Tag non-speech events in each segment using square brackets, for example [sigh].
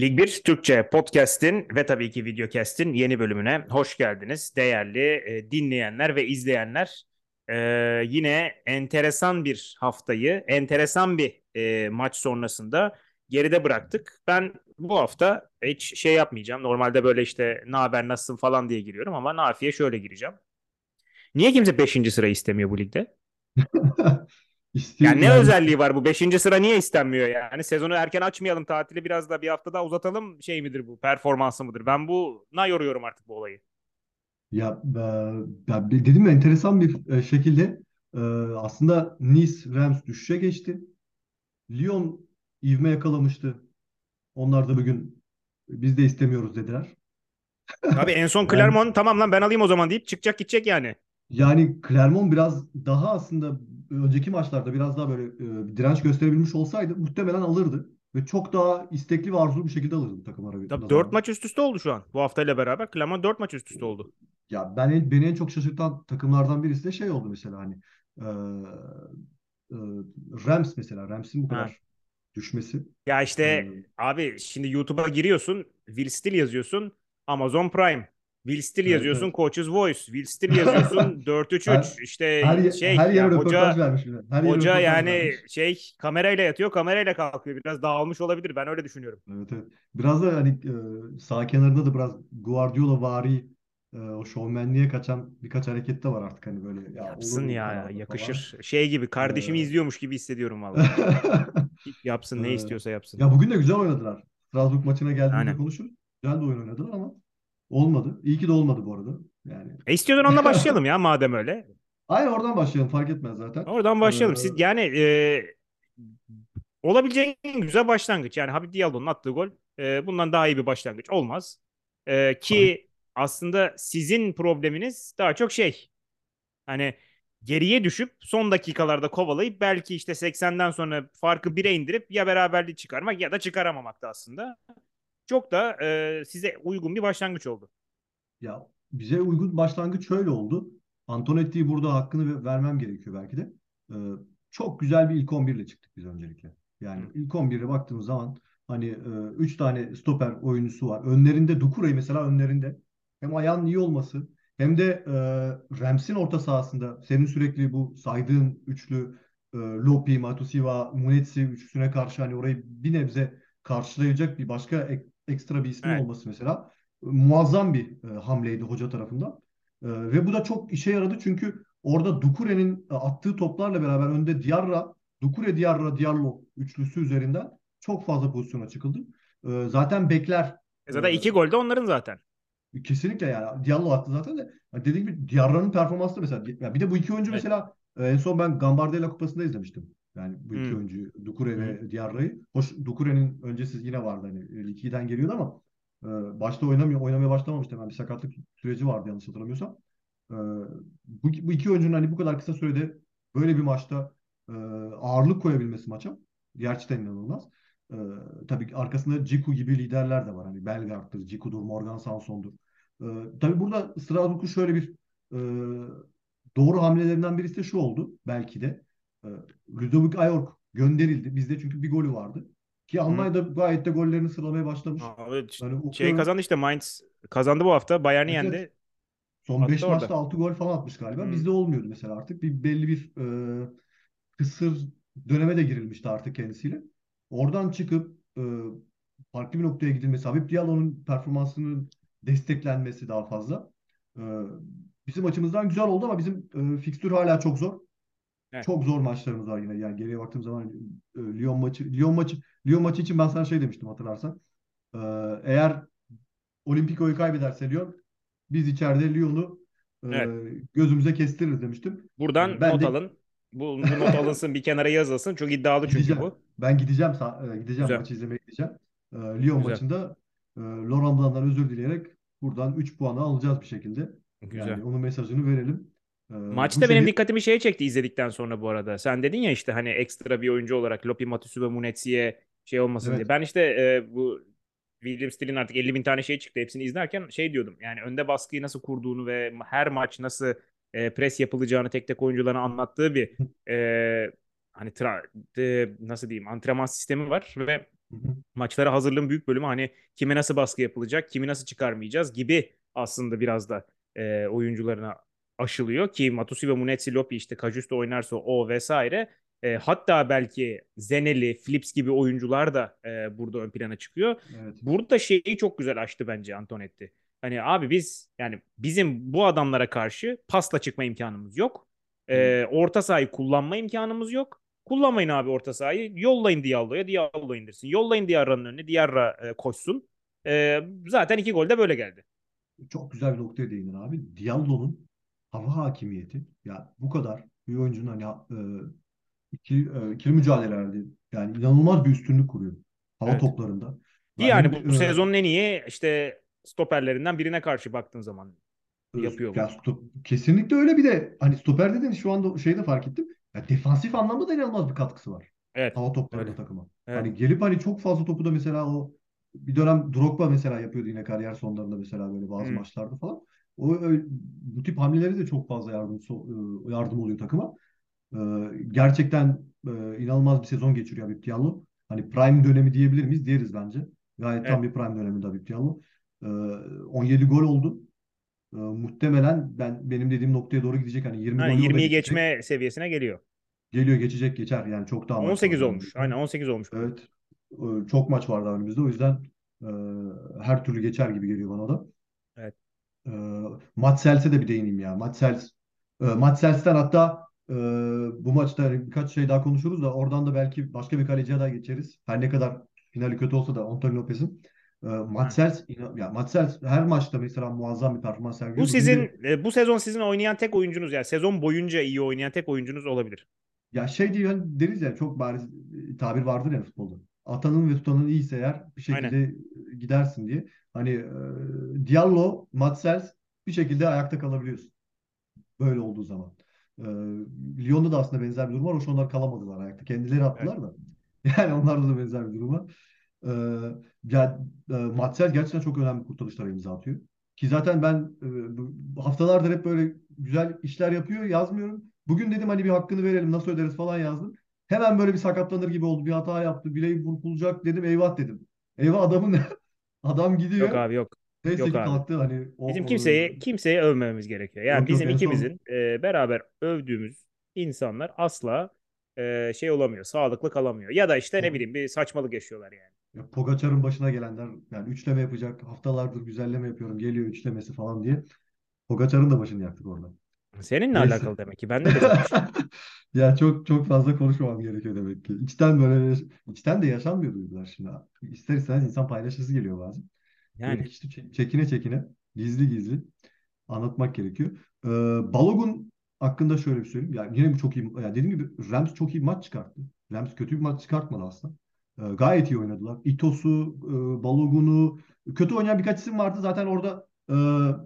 Lig 1 Türkçe podcast'in ve tabii ki videocast'in yeni bölümüne hoş geldiniz. Değerli e, dinleyenler ve izleyenler. E, yine enteresan bir haftayı, enteresan bir e, maç sonrasında geride bıraktık. Ben bu hafta hiç şey yapmayacağım. Normalde böyle işte ne haber nasılsın falan diye giriyorum ama Nafiye şöyle gireceğim. Niye kimse 5. sırayı istemiyor bu ligde? [laughs] İstiyor Yani ne yani özelliği var bu? Beşinci sıra niye istenmiyor yani? Sezonu erken açmayalım, tatili biraz da bir hafta daha uzatalım şey midir bu? Performansı mıdır? Ben buna yoruyorum artık bu olayı. ya ben, ben dedim ya enteresan bir e, şekilde e, aslında Nice Rams düşüşe geçti. Lyon ivme yakalamıştı. Onlar da bugün biz de istemiyoruz dediler. Tabii en son [laughs] Yani Clermont tamam lan ben alayım o zaman deyip çıkacak gidecek yani. Yani Clermont biraz daha aslında önceki maçlarda biraz daha böyle e, direnç gösterebilmiş olsaydı muhtemelen alırdı ve çok daha istekli ve arzulu bir şekilde alırdı bu takımlara Tabii 4 nazaran. maç üst üste oldu şu an. Bu haftayla beraber Clermont 4 maç üst üste oldu. Ya ben en- beni en çok şaşırtan takımlardan birisi de şey oldu mesela hani e, e, Rams mesela Rams'in bu Ha. kadar düşmesi. Ya E, işte abi şimdi YouTube'a giriyorsun. Will Still yazıyorsun. Amazon Prime. Will Still yazıyorsun. evet. Coach's Voice. Will Still yazıyorsun. [laughs] 4-3-3. Her İşte her şey her yani hoca vermiş. Her Hoca yani vermiş. şey kamerayla yatıyor, kamerayla kalkıyor. Biraz dağılmış olabilir. Ben öyle düşünüyorum. Evet evet. Biraz da hani e, sağ kenarında da biraz Guardiola vari e, o şovmenliğe kaçan birkaç hareket de var artık hani böyle ya Yapsın ya, da falan. yakışır. Şey gibi E, kardeşimi izliyormuş gibi hissediyorum valla. [laughs] Yapsın ne istiyorsa yapsın. ya bugün de güzel oynadılar. Strasbourg maçına geldiğimizde Aynen. konuşuruz. Güzel de oyun oynadılar ama olmadı. İyi ki de olmadı bu arada. Yani E istiyorsan onunla başlayalım ya madem öyle. [laughs] Aynen oradan başlayalım fark etmez zaten. Oradan Ee, başlayalım. Siz yani e, olabileceğin en güzel başlangıç. Yani Habib Diallo'nun attığı gol e, bundan daha iyi bir başlangıç olmaz. E, ki aslında sizin probleminiz daha çok şey Hani geriye düşüp son dakikalarda kovalayıp belki işte 80'den sonra farkı 1'e indirip ya beraberliği çıkarmak ya da çıkaramamakta aslında. Çok da e, size uygun bir başlangıç oldu. ya bize uygun başlangıç şöyle oldu. Antonetti'yi burada hakkını vermem gerekiyor belki de. Ee, çok güzel bir ilk 11 ile çıktık biz öncelikle. Yani Hı. ilk 11'e baktığımız zaman hani 3 tane stoper oyuncusu var. Önlerinde Doucouré mesela önlerinde. Hem ayağının iyi olması hem de e, Rams'in orta sahasında senin sürekli bu saydığın üçlü e, Lopi, Matusiwa, Munetsi üçlüsüne karşı hani orayı bir nebze karşılayacak bir başka ek- ekstra bir ismin Evet. olması mesela muazzam bir e, hamleydi hoca tarafından. E, ve bu da çok işe yaradı çünkü orada Doucouré'nin e, attığı toplarla beraber önde Diarra, Doucouré, Diarra, Diallo üçlüsü üzerinden çok fazla pozisyona çıkıldı. E, zaten bekler E e, zaten iki gol de onların zaten. kesinlikle yani Diallo attı zaten de hani dediğim gibi Diarra'nın performansı da mesela ya bir de bu iki oyuncu Evet. mesela e, en son ben Gambardella Kupası'nda izlemiştim. Yani bu iki Hı. oyuncuyu Doucouré Hı. ve Diarra'yı. Hoş Doucouré'nin öncesi yine vardı hani Lig 2'den geliyordu ama e, başta oynamıyor oynamaya başlamamıştı hemen bir sakatlık süreci vardı yanlış hatırlamıyorsam. E, bu, bu iki oyuncunun hani bu kadar kısa sürede böyle bir maçta e, ağırlık koyabilmesi maça gerçekten inanılmaz. E, tabii arkasında Ciku gibi liderler de var. Hani Bellegarde'dır, Ciku'dur, Morgan Sanson'dur. E, tabii burada Strasbourg'un şöyle bir e, doğru hamlelerinden birisi de şu oldu belki de. E, Ludovic Ayork gönderildi. Bizde çünkü bir golü vardı. Ki Hı. Almanya'da gayet de gollerini sıralamaya başlamış. Abi Yani o şey kazandı işte Mainz kazandı bu hafta. Bayern'i evet, yendi. Son Attı 5 maçta orada. 6 gol falan atmış galiba. Hı. Bizde olmuyordu mesela artık. Bir belli bir e, kısır döneme de girilmişti artık kendisiyle. Oradan çıkıp e, farklı bir noktaya gidilmesi, Habib Diallo'nun performansının desteklenmesi daha fazla. E, bizim açımızdan güzel oldu ama bizim e, fikstür hala çok zor. Evet. Çok zor maçlarımız var yine. Yani geriye baktığım zaman e, Lyon maçı, Lyon maçı, Lyon maçı için ben sana şey demiştim hatırlarsan. E, eğer Olimpiko'yu kaybederse Lyon, biz içeride Lyon'u e, Evet. gözümüze kestiririz demiştim. Buradan ben not de alın. Bu, bu not alınsın bir kenara yazılsın. Çok iddialı çünkü Gideceğim. bu. Ben gideceğim. Gideceğim Güzel. maçı izlemeye gideceğim. E, Lyon Güzel. maçında e, Laurent Blanc'dan özür dileyerek buradan 3 puanı alacağız bir şekilde. Güzel. Yani onun mesajını verelim. E, bu Maçta benim şehir dikkatimi şeye çekti izledikten sonra bu arada. Sen dedin ya işte hani ekstra bir oyuncu olarak Lopi Matusu ve Munetsi'ye şey olmasın diye. evet Ben işte e, bu William Steele'in artık 50 bin tane şey çıktı. Hepsini izlerken şey diyordum. Yani önde baskıyı nasıl kurduğunu ve her maç nasıl e, pres yapılacağını tek tek oyunculara anlattığı bir e, hani tra- e, nasıl diyeyim antrenman sistemi var ve. Maçlara hazırlığın büyük bölümü hani kime nasıl baskı yapılacak, kimi nasıl çıkarmayacağız gibi aslında biraz da e, oyuncularına aşılıyor ki Matusi ve Munetsi Lopi işte Kajusto oynarsa o vesaire. E, hatta belki Zeneli, Flips gibi oyuncular da e, burada ön plana çıkıyor. Evet. Burada şeyi çok güzel açtı bence Antonetti. Hani abi biz yani bizim bu adamlara karşı pasla çıkma imkanımız yok. E, orta sahayı kullanma imkanımız yok. Kullanmayın abi orta sahayı. Yollayın Diallo'ya. Diallo indirsin. Yollayın Diarra'nın önüne. Diarra e, koşsun. E, zaten iki gol de böyle geldi. Çok güzel bir noktaya değindin abi. Diallo'nun hava hakimiyeti ya bu kadar bir oyuncunun hani e, ikili, e, ikili mücadelelerde yani inanılmaz bir üstünlük kuruyor hava Evet. toplarında. Yani hem, bu e, sezonun en iyi işte stoperlerinden birine karşı baktığın zaman e, yapıyor ya stop, kesinlikle öyle bir de hani stoper dedin şu anda şeyi de fark ettim. Ya defansif anlamda da inanılmaz bir katkısı var. Evet. Hava toplarında takıma. Evet. Hani gelip hani çok fazla topu da mesela o bir dönem Drogba mesela yapıyordu yine kariyer sonlarında mesela böyle bazı Hmm. maçlarda falan. O ö- bu tip hamleleri de çok fazla yardım so- e, yardım oluyor takıma. Ee, gerçekten e, inanılmaz bir sezon geçiriyor Habib Diallo. Hani prime dönemi diyebilir miyiz? Diyeriz bence. Gayet tam Evet. bir prime döneminde Habib Diallo. Ee, 17 gol oldu. Muhtemelen ben benim dediğim noktaya doğru gidecek. Hani 20 Ha, gol yolda 20'yi geçecek. geçme seviyesine geliyor. Geliyor geçecek geçer. Yani çok daha maç var 18 daha olmuş. önümüzde. Aynen 18 olmuş. Evet. Çok maç var daha önümüzde. O yüzden e, her türlü geçer gibi geliyor bana da. E, Mats Sels'e de bir değineyim ya. Mats Sels. E, Mats Sels'ten hatta e, bu maçta hani birkaç şey daha konuşuruz da oradan da belki başka bir kaleciye daha geçeriz. Her ne kadar finali kötü olsa da Antonio Lopez'in. E, Mats Sels, ina- ya Mats Sels her maçta mesela muazzam bir performans sergiliyor. Bu sizin e, bu sezon sizin oynayan tek oyuncunuz yani sezon boyunca iyi oynayan tek oyuncunuz olabilir. Ya şey diyor deriz ya çok bariz tabir vardır ya futbolda. Atanın ve tutanın iyiyse eğer bir şekilde gidersin diye. Hani e, Diallo, Matsels bir şekilde ayakta kalabiliyorsun. Böyle olduğu zaman. E, Lyon'da da aslında benzer bir durum var. Hoş onlar kalamadılar ayakta. Kendileri attılar da. [laughs] Yani onlarda da benzer bir durum var. E, ya, e, Matsels gerçekten çok önemli kurtarışlara imza atıyor. Ki zaten ben e, haftalardır hep böyle güzel işler yapıyor, yazmıyorum. Bugün dedim hani bir hakkını verelim, nasıl öderiz falan yazdım. Hemen böyle bir sakatlanır gibi oldu. Bir hata yaptı, bileği burkulacak dedim. Eyvah dedim. Eyvah adamın [laughs] adam Yok gidiyor. abi yok. Neyse Yok ki abi. kalktı hani o, Bizim o- kimseyi kimseyi övmememiz gerekiyor. Yani Yok, yok, bizim son- ikimizin e, beraber övdüğümüz insanlar asla e, şey olamıyor, sağlıklı kalamıyor. Ya da işte ne Yok. bileyim bir saçmalık yaşıyorlar yani. Ya Pogacar'ın başına gelenler yani üçleme yapacak. Haftalardır güzelleme yapıyorum. Geliyor üçlemesi falan diye. Pogacar'ın da başını yaktık orada. Seninle Neyse. alakalı demek ki. Bende de bir şey. [laughs] Ya çok çok fazla konuşmamam gerekiyor demek ki. İçten böyle içten de yaşanmıyor duygular şimdi. İster istemez insan paylaşısı geliyor bazen. Böyle Yani işte çe- çekine çekine gizli gizli anlatmak gerekiyor. Ee, Balogun hakkında şöyle bir söyleyeyim. Yani yine bu çok iyi. Yani dediğim gibi Rams çok iyi maç çıkarttı. Rams kötü bir maç çıkartmadı aslında. Ee, gayet iyi oynadılar. Itos'u, e, Balogun'u kötü oynayan birkaç isim vardı. Zaten orada e,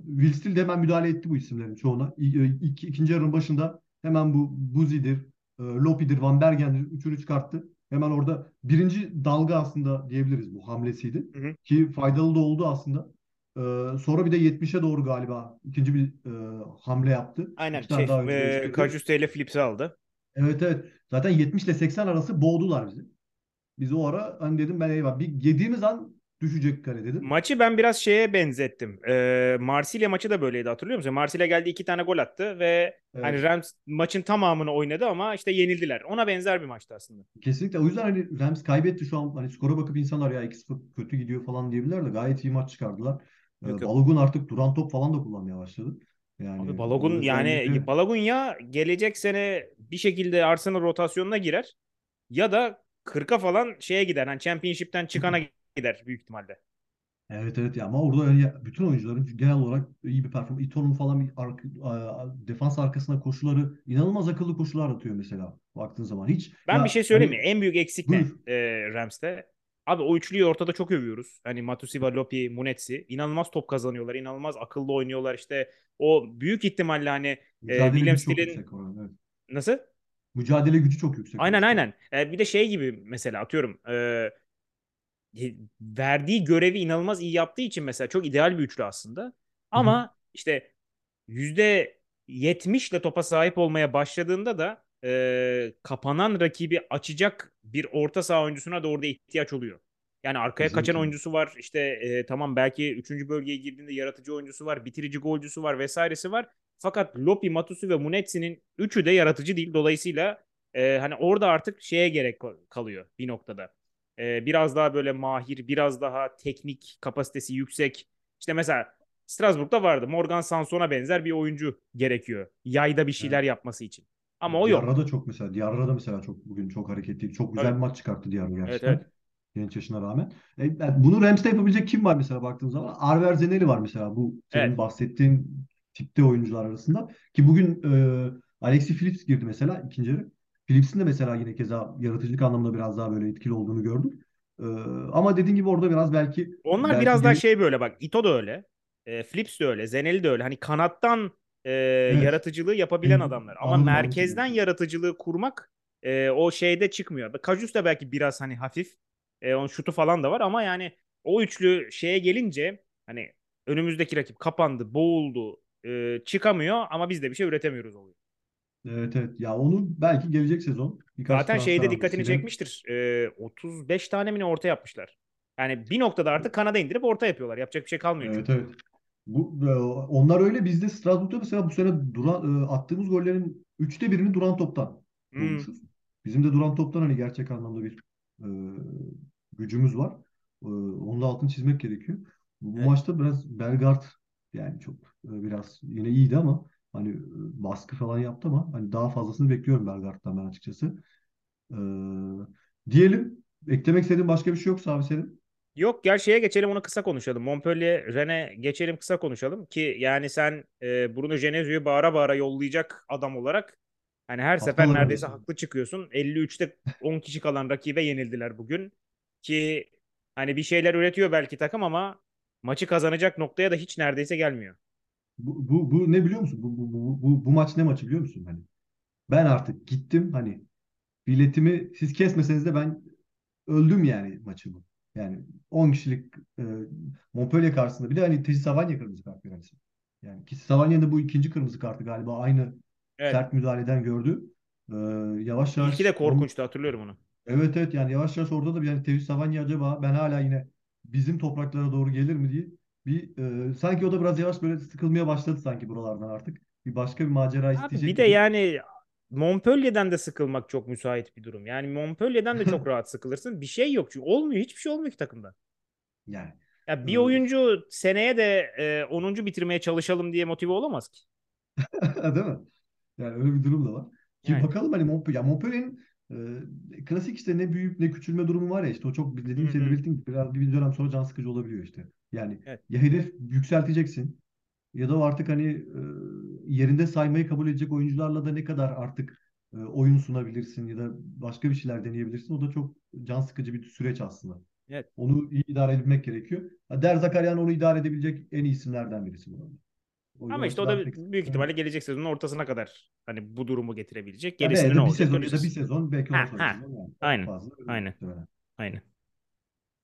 Will Steele de hemen müdahale etti bu isimlerin çoğuna. İ, e, iki, ikinci yarının başında hemen bu Buzi'dir, e, Lopi'dir, Van Bergen'dir üçünü çıkarttı. Hemen orada birinci dalga aslında diyebiliriz bu hamlesiydi. Hı hı. Ki faydalı da oldu aslında. Ee, sonra bir de 70'e doğru galiba ikinci bir e, hamle yaptı. aynen şey, e. Kajuste ile Flips'i aldı. Evet evet. Zaten 70 ile 80 arası boğdular bizi. Biz o ara hani dedim ben eyvah bir yediğimiz an düşecek kale dedim. Maçı ben biraz şeye benzettim. E, Marsilya maçı da böyleydi hatırlıyor musun? Marsilya geldi iki tane gol attı ve Evet. hani Rams maçın tamamını oynadı ama işte yenildiler. Ona benzer bir maçtı aslında. Kesinlikle. O yüzden hani Rams kaybetti şu an. Hani skora bakıp insanlar ya 2-0 kötü gidiyor falan diyebilirler de gayet iyi maç çıkardılar. Ee. Balogun artık duran top falan da kullanmaya başladı. Yani Abi Balogun yani özellikle- Balogun ya gelecek sene bir şekilde Arsenal rotasyonuna girer ya da 40'a falan şeye gider. Hani Championship'ten çıkana gider büyük ihtimalle. Evet evet ya ama orada yani bütün oyuncuların genel olarak iyi bir performans. Ito'nun falan bir arka- a- defans arkasına koşuları inanılmaz akıllı koşular atıyor mesela baktığın zaman. Hiç Ben ya bir şey söyleyeyim hani- mi? En büyük eksik ne e, Rams'te? Abi o üçlüyü ortada çok övüyoruz. Hani Matusiwa, Lopi, Munetsi. inanılmaz top kazanıyorlar. inanılmaz akıllı oynuyorlar. İşte o büyük ihtimalle hani Mücadele William gücü çok Steele'in- evet. nasıl? Mücadele gücü çok yüksek. Aynen orası. aynen. E, bir de şey gibi mesela atıyorum e, verdiği görevi inanılmaz iyi yaptığı için mesela çok ideal bir üçlü aslında. Ama işte yüzde yetmişle topa sahip olmaya başladığında da e, kapanan rakibi açacak bir orta saha oyuncusuna da orada ihtiyaç oluyor. Yani arkaya kaçan Kesinlikle. oyuncusu var. İşte e, tamam belki 3. bölgeye girdiğinde yaratıcı oyuncusu var, bitirici golcüsü var vesairesi var. Fakat Lopi, Matusu ve Munetsi'nin üçü de yaratıcı değil. Dolayısıyla e, hani orada artık şeye gerek kalıyor bir noktada. E, biraz daha böyle mahir, biraz daha teknik kapasitesi yüksek. İşte mesela Strasbourg'da vardı. Morgan Sanson'a benzer bir oyuncu gerekiyor. Yayda bir şeyler Evet. yapması için. Ama o Diarra yok. da çok mesela. Diarra da mesela çok bugün çok hareketli. Çok güzel Tabii. bir maç çıkarttı Diarra Evet gerçekten. evet. Genç yaşına rağmen. E, yani bunu Rams'te yapabilecek kim var mesela baktığın zaman? Arver Zeneli var mesela bu senin Evet. bahsettiğin tipte oyuncular arasında. Ki bugün e, Alexis Phillips girdi mesela ikinci yarı. Phillips'in de mesela yine keza yaratıcılık anlamında biraz daha böyle etkili olduğunu gördük. E, ama dediğin gibi orada biraz belki Onlar belki biraz daha şey böyle bak. Ito da öyle. E, Flips de öyle. Zeneli de öyle. Hani kanattan e, Evet. yaratıcılığı yapabilen Benim- adamlar. Ama anladım, anladım. merkezden yaratıcılığı kurmak e, o şeyde çıkmıyor. Kajus da belki biraz hani hafif. E, onun şutu falan da var ama yani o üçlü şeye gelince hani önümüzdeki rakip kapandı, boğuldu, e, çıkamıyor ama biz de bir şey üretemiyoruz oluyor. Evet evet. Ya onu belki gelecek sezon birkaç Zaten şeyde dikkatini hamlesiyle- çekmiştir. E, 35 tane mi ne orta yapmışlar. Yani bir noktada artık kanada indirip orta yapıyorlar. Yapacak bir şey kalmıyor. Evet çünkü. evet. Bu, e, onlar öyle. Bizde Strasbourg'da mesela bu sene duran, e, attığımız gollerin üçte birini duran toptan Hmm. bulmuşuz. Bizim de duran toptan hani gerçek anlamda bir e, gücümüz var. E, onun da altını çizmek gerekiyor. Bu Evet. maçta biraz Belgard yani çok e, biraz yine iyiydi ama hani e, baskı falan yaptı ama hani daha fazlasını bekliyorum Belgard'dan ben açıkçası. E, diyelim eklemek istediğin başka bir şey yoksa abi senin. Yok gel şeye geçelim onu kısa konuşalım. Montpellier, Rennes geçelim kısa konuşalım ki yani sen e, Bruno Genesio'yu bağıra bağıra yollayacak adam olarak hani her sefer Haftalar neredeyse öncesi. haklı çıkıyorsun. 53'te 10 kişi kalan rakibe yenildiler bugün ki hani bir şeyler üretiyor belki takım ama maçı kazanacak noktaya da hiç neredeyse gelmiyor. Bu, bu, bu ne biliyor musun? Bu, bu, bu, bu, bu maç ne maçı biliyor musun? Hani ben artık gittim hani biletimi siz kesmeseniz de ben öldüm yani maçımı. Yani 10 kişilik e, Montpellier karşısında bir de hani Tesi Savanya kırmızı kart verirsin. Yani ki Savanya'nın bu ikinci kırmızı kartı galiba aynı Evet. sert müdahaleden gördü. E, yavaş yavaş İlki de korkunçtu hatırlıyorum onu. Evet evet yani yavaş yavaş orada da bir yani Tevfik Savanya acaba ben hala yine bizim topraklara doğru gelir mi diye bir e, sanki o da biraz yavaş böyle sıkılmaya başladı sanki buralardan artık. Bir başka bir macera Abi isteyecek bir de gibi. yani Montpellier'den de sıkılmak çok müsait bir durum. Yani Montpellier'den de çok [laughs] rahat sıkılırsın. Bir şey yok çünkü olmuyor. Hiçbir şey olmuyor ki takımda. Yani Ya bir oyuncu seneye de e, 10. bitirmeye çalışalım diye motive olamaz ki. [laughs] değil mi? Yani öyle bir durum da var. Ki Yani. bakalım hani Montpellier, Montpellier'in e, klasik işte ne büyüyüp ne küçülme durumu var ya işte o çok dediğim senin belirttiğin gibi biraz bir dönem sonra can sıkıcı olabiliyor işte. Yani Evet. ya hedef yükselteceksin ya da artık hani e, yerinde saymayı kabul edecek oyuncularla da ne kadar artık e, oyun sunabilirsin ya da başka bir şeyler deneyebilirsin. O da çok can sıkıcı bir süreç aslında. Evet. Onu iyi idare edebilmek gerekiyor. Der Zakarian onu idare edebilecek en iyi isimlerden birisi bu arada. O Ama işte o da büyük ihtimalle gelecek sezonun ortasına kadar hani bu durumu getirebilecek. Ya Gerisinde belki ne bir olacak sezon ya da bir sezon belki Ha, ha. yani. Aynen, Fazla aynen. Aynen.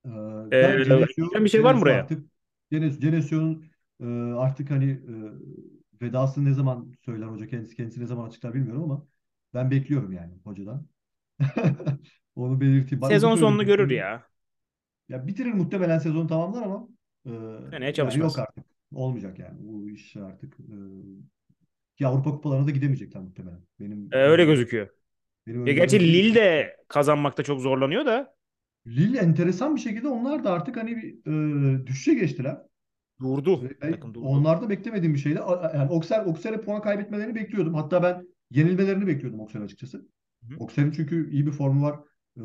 Ee, Ee, Genesio, bir şey var mı buraya? artık Genes, Genesio'nun e, artık hani e, vedasını ne zaman söyler hoca kendisi kendisi ne zaman açıklar bilmiyorum ama ben bekliyorum yani hocadan. [laughs] Onu belirteyim. Uzun Sezon sonunu görür ya. Ya bitirir muhtemelen sezonu tamamlar ama e, yani çalışmaz. yok artık. Olmayacak yani. Bu iş artık e, ki Avrupa kupalarına da gidemeyecekler muhtemelen. Benim Ee, öyle e, gözüküyor. benim Ya gerçi öngörüm Lille de kazanmakta çok zorlanıyor da Lille enteresan bir şekilde onlar da artık hani bir e, düşüşe geçtiler. durdu. Ben Takım durdu. onlarda beklemediğim bir şeydi. Yani Oksel, Oksel'e puan kaybetmelerini bekliyordum. Hatta ben yenilmelerini bekliyordum Oksel açıkçası. Oksel'in çünkü iyi bir formu var. E,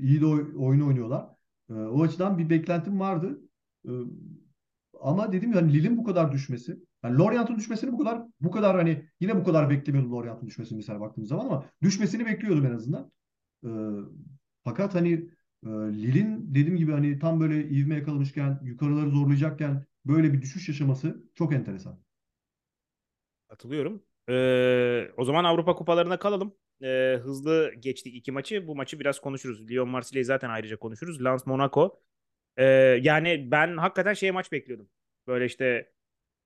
iyi de oy- oyunu oynuyorlar. E, o açıdan bir beklentim vardı. E, ama dedim ya hani Lille'in bu kadar düşmesi, yani Lorient'in düşmesini bu kadar bu kadar hani yine bu kadar beklemiyordum Lorient'in düşmesini mesela baktığım zaman ama düşmesini bekliyordum en azından. E, fakat hani e, Lille'in dediğim gibi hani tam böyle ivme yakalamışken, yukarıları zorlayacakken böyle bir düşüş yaşaması çok enteresan. Katılıyorum. Ee, o zaman Avrupa kupalarına kalalım. Ee, hızlı geçtik iki maçı. Bu maçı biraz konuşuruz. Lyon Marsilya'yı zaten ayrıca konuşuruz. Lens Monaco. Ee, yani ben hakikaten şey maç bekliyordum. Böyle işte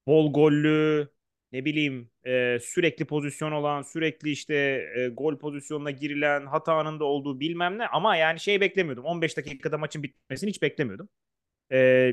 bol gollü, ne bileyim e, sürekli pozisyon olan, sürekli işte e, gol pozisyonuna girilen, hata anında olduğu bilmem ne. Ama yani şey beklemiyordum. 15 dakikada maçın bitmesini hiç beklemiyordum. E,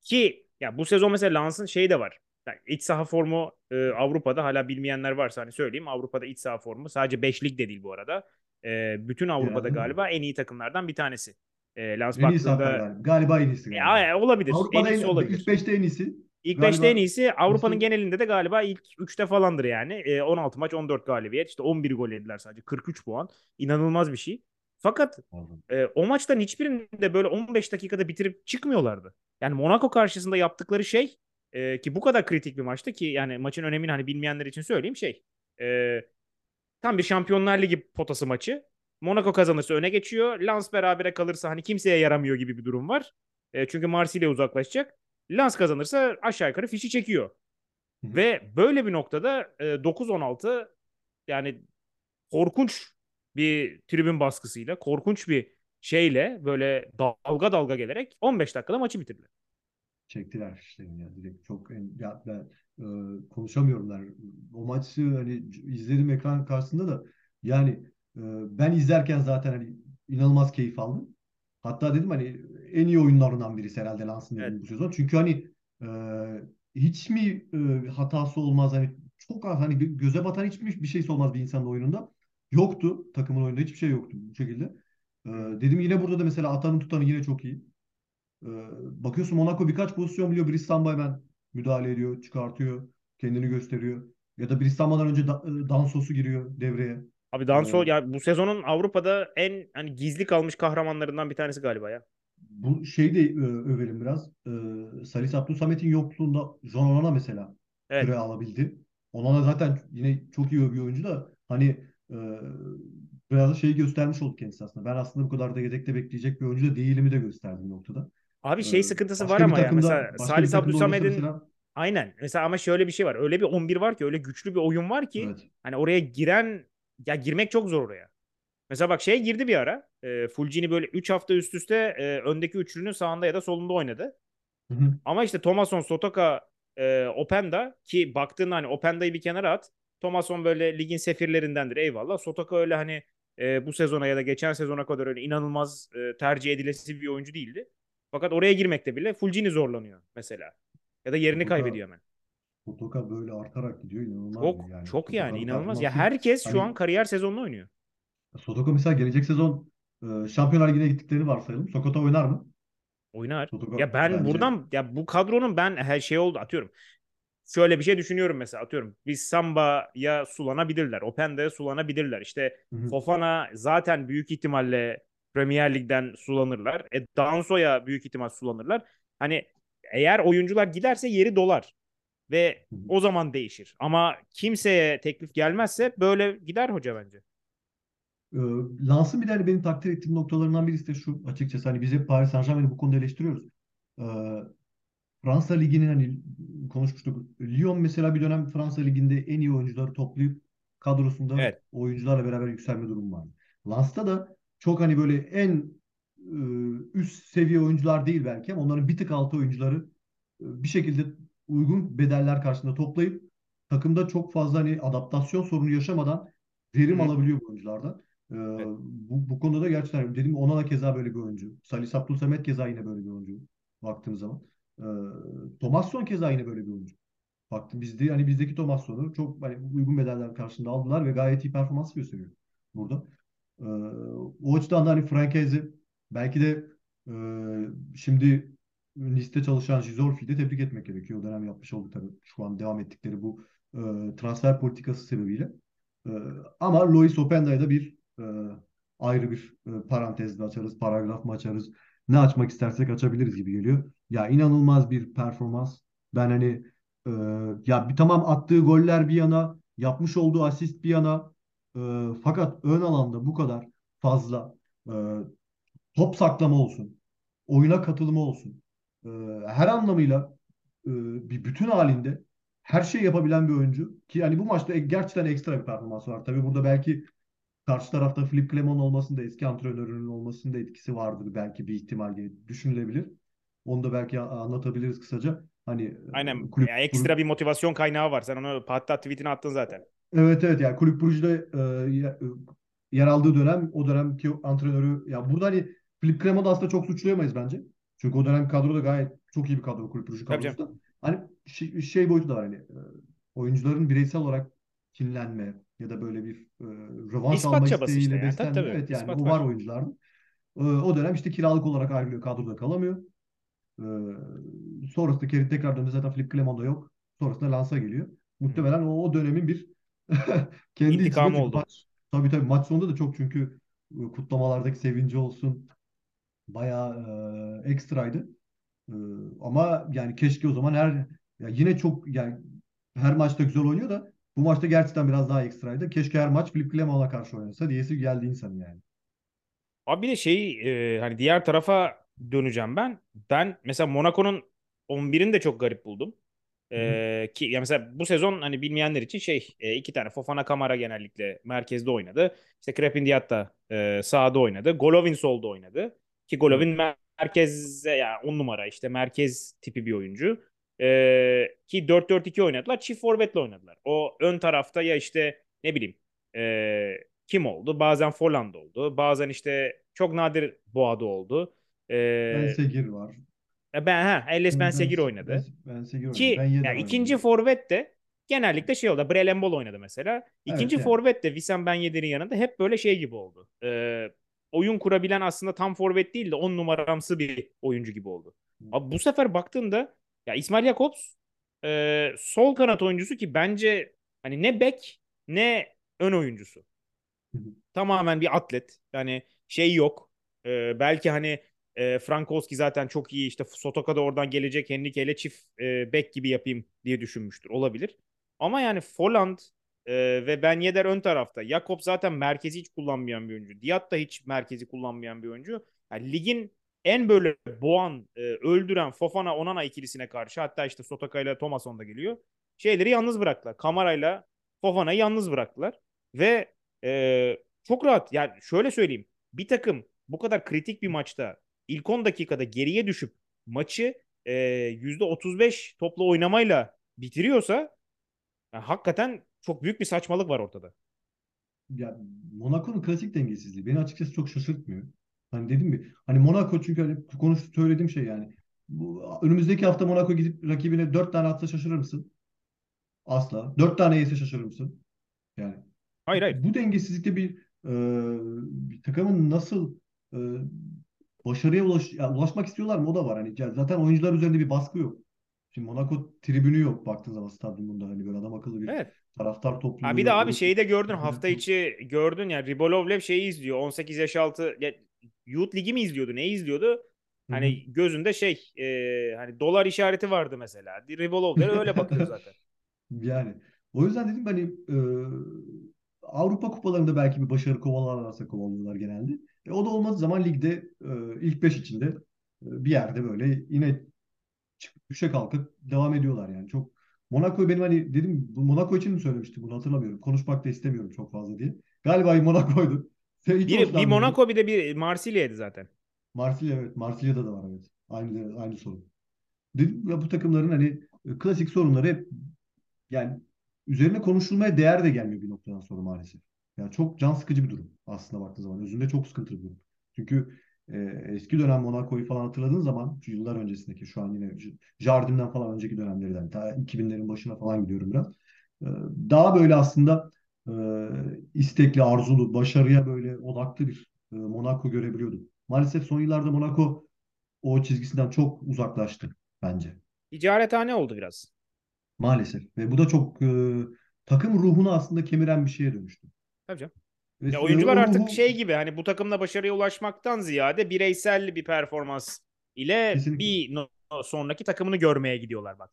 ki ya bu sezon mesela Lans'ın şeyi de var. Yani iç saha formu e, Avrupa'da hala bilmeyenler varsa hani söyleyeyim. Avrupa'da iç saha formu sadece 5'lik de değil bu arada. E, bütün Avrupa'da mi? galiba en iyi takımlardan bir tanesi. E, Lens En iyisi baktığında galiba. En iyisi galiba. e, olabilir. En Avrupa'da iyisi en, olabilir. ilk 5'te en iyisi. İlk Galiba 5'te en iyisi Avrupa'nın genelinde de galiba ilk 3'te falandır yani. E, 16 maç 14 galibiyet işte 11 gol yediler sadece 43 puan. İnanılmaz bir şey. Fakat e, o maçların hiçbirinde böyle 15 dakikada bitirip çıkmıyorlardı. Yani Monaco karşısında yaptıkları şey e, ki bu kadar kritik bir maçtı ki yani maçın önemini hani bilmeyenler için söyleyeyim şey. E, tam bir Şampiyonlar Ligi potası maçı. Monaco kazanırsa öne geçiyor. Lens berabere kalırsa hani kimseye yaramıyor gibi bir durum var. E, çünkü Marsilya uzaklaşacak. Lens kazanırsa aşağı yukarı fişi çekiyor. Hı. Ve böyle bir noktada e, 9-16 yani korkunç bir tribün baskısıyla, korkunç bir şeyle böyle dalga dalga gelerek 15 dakikada maçı bitirdiler. çektiler fişlerini ya direkt çok ya ben e, konuşamıyorlar. O maçı hani izledim ekran karşısında da yani ben izlerken zaten hani inanılmaz keyif aldım. Hatta dedim hani en iyi oyunlarından birisi herhalde Lans'ın Evet. bu sezon. Çünkü hani e, hiç mi e, hatası olmaz hani çok az hani gö- göze batan hiçbir bir şeysi olmaz bir insanın oyununda. Yoktu. Takımın oyununda hiçbir şey yoktu bu şekilde. E, dedim yine burada da mesela atanın tutanı yine çok iyi. Ee, bakıyorsun Monaco birkaç pozisyon biliyor. Bristamba hemen müdahale ediyor, çıkartıyor, kendini gösteriyor. Ya da Bristamba'dan önce da, e, Dansos'u giriyor devreye. Abi Danso Ee, ya bu sezonun Avrupa'da en hani gizli kalmış kahramanlarından bir tanesi galiba ya. bu şeyi de e, övelim biraz. Ee, Salih Abdülsamet'in yokluğunda John Onana mesela süre Evet. alabildi. Onana zaten yine çok iyi bir oyuncu da hani e, biraz da şeyi göstermiş oldu kendisi aslında. Ben aslında bu kadar da yedekte bekleyecek bir oyuncu da değilimi de gösterdim noktada. Abi Ee, şey sıkıntısı var ama ya takımda mesela Salih takımda oynasa Abdülsamed'in mesela aynen mesela ama şöyle bir şey var. Öyle bir 11 var ki öyle güçlü bir oyun var ki evet. hani oraya giren ya girmek çok zor oraya. Mesela bak şeye girdi bir ara. E, Fulcini böyle 3 hafta üst üste e, öndeki üçlünün sağında ya da solunda oynadı. Hı hı. Ama işte Thomason, Sotoka, e, Openda ki baktığında hani Openda'yı bir kenara at. Thomason böyle ligin sefirlerindendir eyvallah. Sotoka öyle hani e, bu sezona ya da geçen sezona kadar öyle inanılmaz e, tercih edilesi bir oyuncu değildi. Fakat oraya girmekte bile Fulcini zorlanıyor mesela. Ya da yerini Sotoka kaybediyor hemen. Sotoka böyle artarak gidiyor inanılmaz Çok yani. çok yani Sotoka'nın inanılmaz. Ya herkes şu an hani kariyer sezonunu oynuyor. Sotoka mesela gelecek sezon e, Şampiyonlar Ligi'ne gittiklerini varsayalım. Sokota oynar mı? Oynar. Sotoka Ya ben bence buradan ya bu kadronun ben her şey oldu atıyorum. Şöyle bir şey düşünüyorum mesela atıyorum. Biz Samba'ya sulanabilirler. Openda'ya sulanabilirler. İşte Hı hı. Fofana zaten büyük ihtimalle Premier Lig'den sulanırlar. E, Danso'ya büyük ihtimal sulanırlar. Hani eğer oyuncular giderse yeri dolar. Ve o zaman değişir. Ama kimseye teklif gelmezse böyle gider hoca bence. E, Lans'ın bir de hani benim takdir ettiğim noktalarından birisi de şu açıkçası hani biz hep Paris Saint-Germain'i bu konuda eleştiriyoruz. E, Fransa Ligi'nin hani konuşmuştuk. Lyon mesela bir dönem Fransa Ligi'nde en iyi oyuncuları toplayıp kadrosunda Evet. oyuncularla beraber yükselme durumu var. Lens'ta da çok hani böyle en e, üst seviye oyuncular değil belki ama onların bir tık altı oyuncuları e, bir şekilde uygun bedeller karşısında toplayıp takımda çok fazla hani adaptasyon sorunu yaşamadan verim Hı alabiliyor bu oyunculardan. E, Evet. bu, bu konuda da gerçekten dedim Onana keza böyle bir oyuncu. Salih Abdülsamet keza yine böyle bir oyuncu baktığım zaman. Ee, Thomasson keza yine böyle bir oyuncu. Baktım bizde hani bizdeki Thomasson'u çok hani uygun bedeller karşılığında aldılar ve gayet iyi performans gösteriyor burada. Ee, o açıdan da hani Frankesi belki de e, şimdi liste çalışan Gizolfi'yi de tebrik etmek gerekiyor. O dönem yapmış oldukları şu an devam ettikleri bu e, transfer politikası sebebiyle. E, ama Lois Openda'ya da bir e, ayrı bir e, parantez de açarız, paragraf mı açarız, ne açmak istersek açabiliriz gibi geliyor. Ya inanılmaz bir performans. Ben hani e, ya bir tamam attığı goller bir yana, yapmış olduğu asist bir yana e, fakat ön alanda bu kadar fazla e, top saklama olsun, oyuna katılımı olsun. E, her anlamıyla e, bir bütün halinde her şey yapabilen bir oyuncu ki hani bu maçta gerçekten ekstra bir performans var. Tabii burada belki karşı tarafta Philip Clement olmasında eski antrenörünün olmasında etkisi vardır belki bir ihtimal diye düşünülebilir. Onu da belki anlatabiliriz kısaca. Hani e, Aynen. kulüp Ya ekstra bir motivasyon kaynağı var. Sen onu hatta tweetini attın zaten. Evet evet yani Kulüp Brugge'de e, ye- e, yer aldığı dönem o dönemki antrenörü ya burada hani Filip Krema'da aslında çok suçlayamayız bence. Çünkü o dönem kadroda gayet çok iyi bir kadro Kulüp kadrosu da. Hani şey, şey boyutu da var hani e, oyuncuların bireysel olarak kinlenme ya da böyle bir e, rövanş İspat alma işte isteğiyle yani. Tabii beslenme. tabii. Evet yani İspat o var var. oyuncuların. E, o dönem işte kiralık olarak ayrılıyor kadroda kalamıyor. E, sonrasında kere tekrar döndü zaten Filip Clement da yok. Sonrasında Lans'a geliyor. Muhtemelen o, o dönemin bir [laughs] kendi İntikamı oldu. maç tabii tabii maç sonunda da çok çünkü e, kutlamalardaki sevinci olsun bayağı e, ekstraydı. E, ama yani keşke o zaman her ya yine çok yani her maçta güzel oynuyor da bu maçta gerçekten biraz daha ekstraydı. Keşke her maç Filip Clement'la karşı oynasa diyesi geldi insanın yani. Abi bir de şey e, hani diğer tarafa döneceğim ben. Ben mesela Monaco'nun 11'ini de çok garip buldum. Hı hı. E, ki ya mesela bu sezon hani bilmeyenler için şey e, iki tane Fofana Kamara genellikle merkezde oynadı. İşte Krepin Diatta e, sağda oynadı. Golovin solda oynadı. Ki Evet. Golovin mer- merkezde ya on numara işte merkez tipi bir oyuncu. E, ki 4-4-2 oynadılar. Çift forvetle oynadılar. O ön tarafta ya işte ne bileyim e, kim oldu? Bazen Folland oldu. Bazen işte çok nadir Boğa'da oldu. Ben Ee, Segir var. ben ha Eles Ben Ben, ben, Segir oynadı. ben Segir oynadı. Ben Ki ya Yedder ikinci forvet de genellikle şey oldu. Brelembol oynadı mesela. Evet İkinci yani. forvet de Wissam Ben Yedder'in yanında hep böyle şey gibi oldu. Ee, oyun kurabilen aslında tam forvet değil de on numaramsı bir oyuncu gibi oldu. Abi bu sefer baktığında ya İsmail Jakobs e, sol kanat oyuncusu ki bence hani ne bek ne ön oyuncusu. Tamamen bir atlet. Yani şey yok. Ee, belki hani e, Frankowski zaten çok iyi işte Sotoka da oradan gelecek Henrique ile çift e, bek gibi yapayım diye düşünmüştür. Olabilir. Ama yani Folland e, ve Ben Yedder ön tarafta. Jakob zaten merkezi hiç kullanmayan bir oyuncu. Diat da hiç merkezi kullanmayan bir oyuncu. Yani ligin en böyle boğan, e, öldüren Fofana Onana ikilisine karşı hatta işte Sotoka ile Thomason da geliyor. Şeyleri yalnız bıraktılar. Kamara'yla Fofana'yı yalnız bıraktılar. Ve e, çok rahat. Yani şöyle söyleyeyim. Bir takım bu kadar kritik bir maçta ilk 10 dakikada geriye düşüp maçı e, %35 topla oynamayla bitiriyorsa yani hakikaten çok büyük bir saçmalık var ortada. Ya Monaco'nun klasik dengesizliği beni açıkçası çok şaşırtmıyor. Hani dedim mi? Hani Monaco çünkü hani konuş söylediğim şey yani. Bu, önümüzdeki hafta Monaco gidip rakibine dört tane atsa şaşırır mısın? Asla. Dört tane yese şaşırır mısın? Yani Hayır hayır. bu dengesizlikte bir, e, bir takımın nasıl e, başarıya ulaş, ya ulaşmak istiyorlar mı? O da var. Hani zaten oyuncular üzerinde bir baskı yok. Şimdi Monaco tribünü yok baktığın zaman stadyumunda hani böyle adam akıllı bir Evet. taraftar Ha topluluğu bir de abi Öyle şeyi de gördün hafta içi gördün ya Ribolovlev şeyi izliyor 18 yaş altı ya, Youth Ligi mi izliyordu ne izliyordu? Hani gözünde şey e, hani dolar işareti vardı mesela. Ribolovlev öyle bakıyor zaten. [laughs] [laughs] Yani o yüzden dedim hani e, Avrupa kupalarında belki bir başarı kovalarlarsa kovalıyorlar genelde. E, o da olmadığı zaman ligde e, ilk beş içinde e, bir yerde böyle yine çıkıp düşe kalkıp devam ediyorlar yani. Çok Monaco benim hani dedim Monaco için mi söylemiştim bunu hatırlamıyorum. Konuşmak da istemiyorum çok fazla diye. Galiba [laughs] Monaco'ydu. Hiç Bir, bir. Monaco bir de bir Marsilya'ydı zaten. Marsilya evet. Marsilya'da da var evet. Aynı aynı sorun. Dedim ya bu takımların hani klasik sorunları hep yani üzerine konuşulmaya değer de gelmiyor bir noktadan sonra maalesef. Yani çok can sıkıcı bir durum aslında baktığı zaman. Özünde çok sıkıntılı bir durum. Çünkü e, eski dönem Monaco'yu falan hatırladığın zaman şu yıllar öncesindeki şu an yine J- Jardin'den falan önceki dönemlerden ta 2000'lerin başına falan gidiyorum biraz. E, daha böyle aslında e, istekli, arzulu, başarıya böyle odaklı bir e, Monaco görebiliyordum. Maalesef son yıllarda Monaco o çizgisinden çok uzaklaştı bence. Ticarethane oldu biraz. Maalesef. Ve bu da çok e, takım ruhunu aslında kemiren bir şeye dönüştü. Tabii canım. Ya oyuncular artık şey gibi hani bu takımla başarıya ulaşmaktan ziyade bireysel bir performans ile kesinlikle. bir no- sonraki takımını görmeye gidiyorlar bak.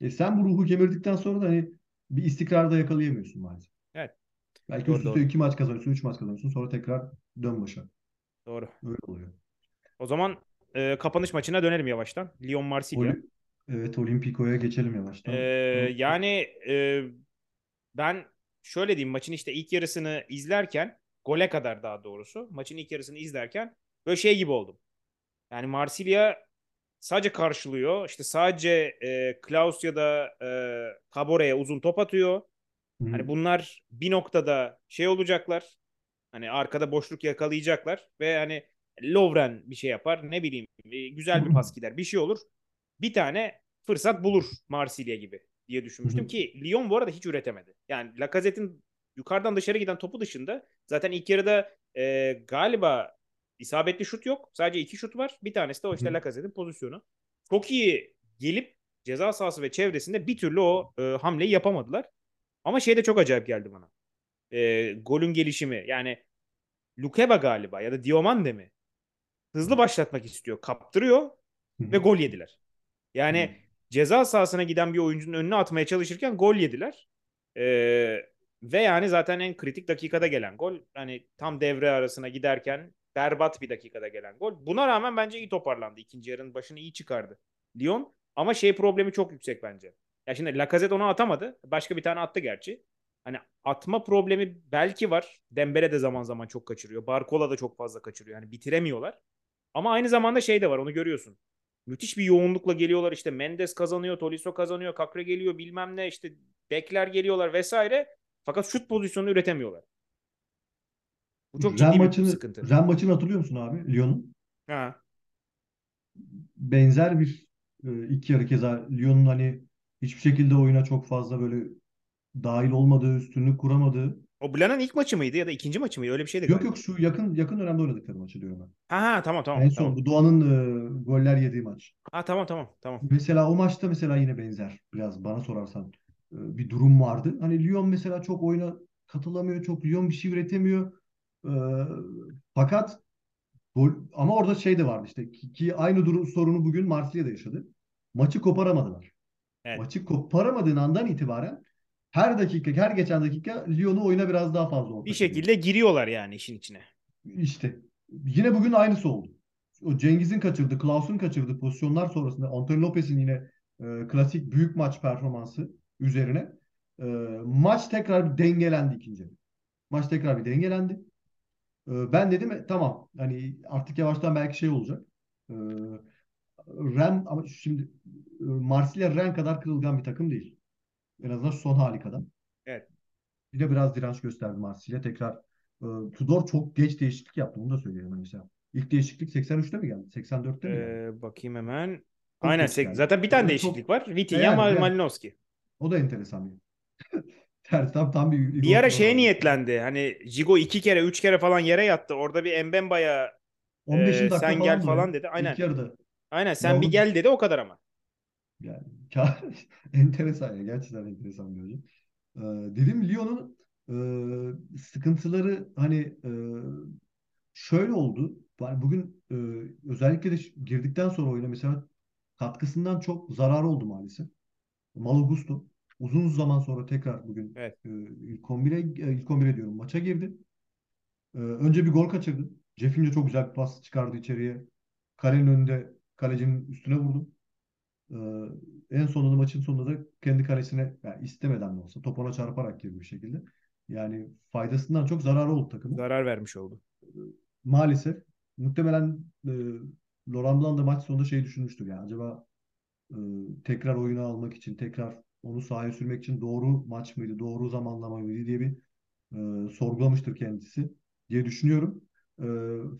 E, sen bu ruhu kemirdikten sonra da hani bir istikrar da yakalayamıyorsun maalesef. Evet. Belki Doğru üst üste doğru. iki maç kazanıyorsun, üç maç kazanıyorsun. Sonra tekrar dön başa. Doğru. Öyle oluyor. O zaman e, kapanış maçına dönelim yavaştan. Lyon Marsilya. Oli evet Olimpiko'ya geçelim yavaştan. yani e, ben şöyle diyeyim maçın işte ilk yarısını izlerken gole kadar daha doğrusu maçın ilk yarısını izlerken böyle şey gibi oldum. Yani Marsilya sadece karşılıyor. İşte sadece e, Klaus ya da e, Cabore'ye uzun top atıyor. Hı. Hani bunlar bir noktada şey olacaklar. Hani arkada boşluk yakalayacaklar ve hani Lovren bir şey yapar. Ne bileyim e, güzel bir pas gider. Bir şey olur. Bir tane fırsat bulur Marsilya gibi diye düşünmüştüm ki Lyon bu arada hiç üretemedi. Yani Lacazette'in yukarıdan dışarı giden topu dışında zaten ilk yarıda e, galiba isabetli şut yok. Sadece iki şut var. Bir tanesi de o işte. Lacazette'in pozisyonu. Çok iyi gelip ceza sahası ve çevresinde bir türlü o e, hamleyi yapamadılar. Ama şey de çok acayip geldi bana. E, golün gelişimi. Yani Lukeba galiba ya da Diomande mi? Hızlı başlatmak istiyor. Kaptırıyor ve gol yediler. Yani ceza sahasına giden bir oyuncunun önüne atmaya çalışırken gol yediler. Ee, ve yani zaten en kritik dakikada gelen gol. Hani tam devre arasına giderken berbat bir dakikada gelen gol. Buna rağmen bence iyi toparlandı. İkinci yarının başını iyi çıkardı. Lyon ama şey problemi çok yüksek bence. Ya şimdi Lacazette onu atamadı. Başka bir tane attı gerçi. Hani atma problemi belki var. Dembele de zaman zaman çok kaçırıyor. Barcola da çok fazla kaçırıyor. Yani bitiremiyorlar. Ama aynı zamanda şey de var onu görüyorsun. Müthiş bir yoğunlukla geliyorlar işte Mendes kazanıyor, Tolisso kazanıyor, Kakre geliyor bilmem ne işte bekler geliyorlar vesaire. Fakat şut pozisyonu üretemiyorlar. Bu çok Ren ciddi bir maçını, sıkıntı. Ren maçını hatırlıyor musun abi? Lyon'un. Ha. Benzer bir e, ilk yarı keza Lyon'un hani hiçbir şekilde oyuna çok fazla böyle dahil olmadığı, üstünlük kuramadığı. O Blan'ın ilk maçı mıydı ya da ikinci maçı mıydı? Öyle bir şeydi Yok galiba. yok şu yakın yakın dönemde oynadıkları maçı diyorum ben. Ha ha tamam tamam En tamam. son bu Doğan'ın e, goller yediği maç. Ha tamam tamam tamam. Mesela o maçta mesela yine benzer biraz bana sorarsan e, bir durum vardı. Hani Lyon mesela çok oyuna katılamıyor, çok Lyon bir şey üretemiyor. E, fakat gol ama orada şey de vardı işte ki, ki aynı durum sorunu bugün Marsilya'da yaşadı. Maçı koparamadılar. Evet. Maçı koparamadığın andan itibaren her dakika, her geçen dakika Lyon'u oyuna biraz daha fazla ortak Bir şekilde giriyorlar yani işin içine. İşte yine bugün aynısı oldu. O Cengiz'in kaçırdığı, Klaus'un kaçırdığı pozisyonlar sonrasında Antonio Lopez'in yine e, klasik büyük maç performansı üzerine e, maç tekrar bir dengelendi ikinci. Maç tekrar bir dengelendi. E, ben dedim e, tamam hani artık yavaştan belki şey olacak. E, Ren ama şimdi e, Marsilya Ren kadar kırılgan bir takım değil. En azından son hali kadar. Evet. Bir de biraz direnç gösterdi Marsilya. Tekrar e, Tudor çok geç değişiklik yaptı. Bunu da söyleyelim hani mesela. İlk değişiklik 83'te mi geldi? 84'te mi geldi? Ee, bakayım hemen. Çok Aynen. geç geldi. Zaten bir tane Öyle değişiklik çok var. Vitinha, yani Mal- biraz- Malinowski. o da enteresan bir. [laughs] Tam tam bir Bir ara şeye var. niyetlendi. Hani Jigo iki kere, üç kere falan yere yattı. Orada bir Mbemba'ya 15. e, sen falan gel falan ya. dedi. Aynen. Aynen sen bir Yavrum gel dedi o kadar ama. yani [laughs] enteresan ya. Gerçekten enteresan bir hoca. Ee, dedim Lyon'un e, sıkıntıları hani e, şöyle oldu. Bugün e, özellikle de girdikten sonra oyuna mesela katkısından çok zarar oldu maalesef. Malo Gusto uzun zaman sonra tekrar bugün Evet. e, ilk 11'e e, ilk 11'e diyorum maça girdi. E, önce bir gol kaçırdı. Cefinho çok güzel bir pas çıkardı içeriye. Kalenin önünde kalecinin üstüne vurdu. E, en sonunda maçın sonunda da kendi kalesine yani istemeden de olsa top ona çarparak girdi bir şekilde. Yani faydasından çok zararı oldu takımın. Zarar vermiş oldu. Maalesef muhtemelen e, Laurent Blanc da maç sonunda şey düşünmüştür yani acaba e, tekrar oyuna almak için tekrar onu sahaya sürmek için doğru maç mıydı, doğru zamanlama mıydı diye bir e, sorgulamıştır kendisi diye düşünüyorum. E,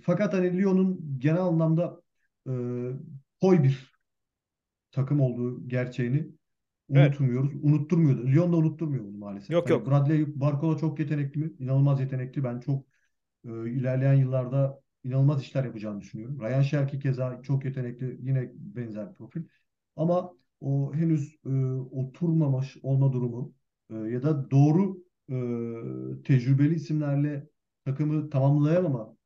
fakat hani Lyon'un genel anlamda e, koy bir takım olduğu gerçeğini Evet. unutmuyoruz. Unutturmuyordu. Lyon da unutturmuyor bunu maalesef. Yok yok. Bradley Barcola çok yetenekli mi? İnanılmaz yetenekli. Ben çok e, ilerleyen yıllarda inanılmaz işler yapacağını düşünüyorum. Ryan Cherki keza çok yetenekli. Yine benzer profil. Ama o henüz e, oturmamış olma durumu e, ya da doğru e, tecrübeli isimlerle takımı tamamlayamama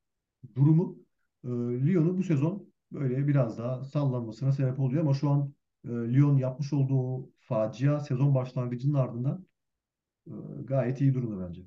durumu e, Lyon'u bu sezon böyle biraz daha sallanmasına sebep oluyor ama şu an e, Lyon yapmış olduğu facia sezon başlangıcının ardından e, gayet iyi durumda bence.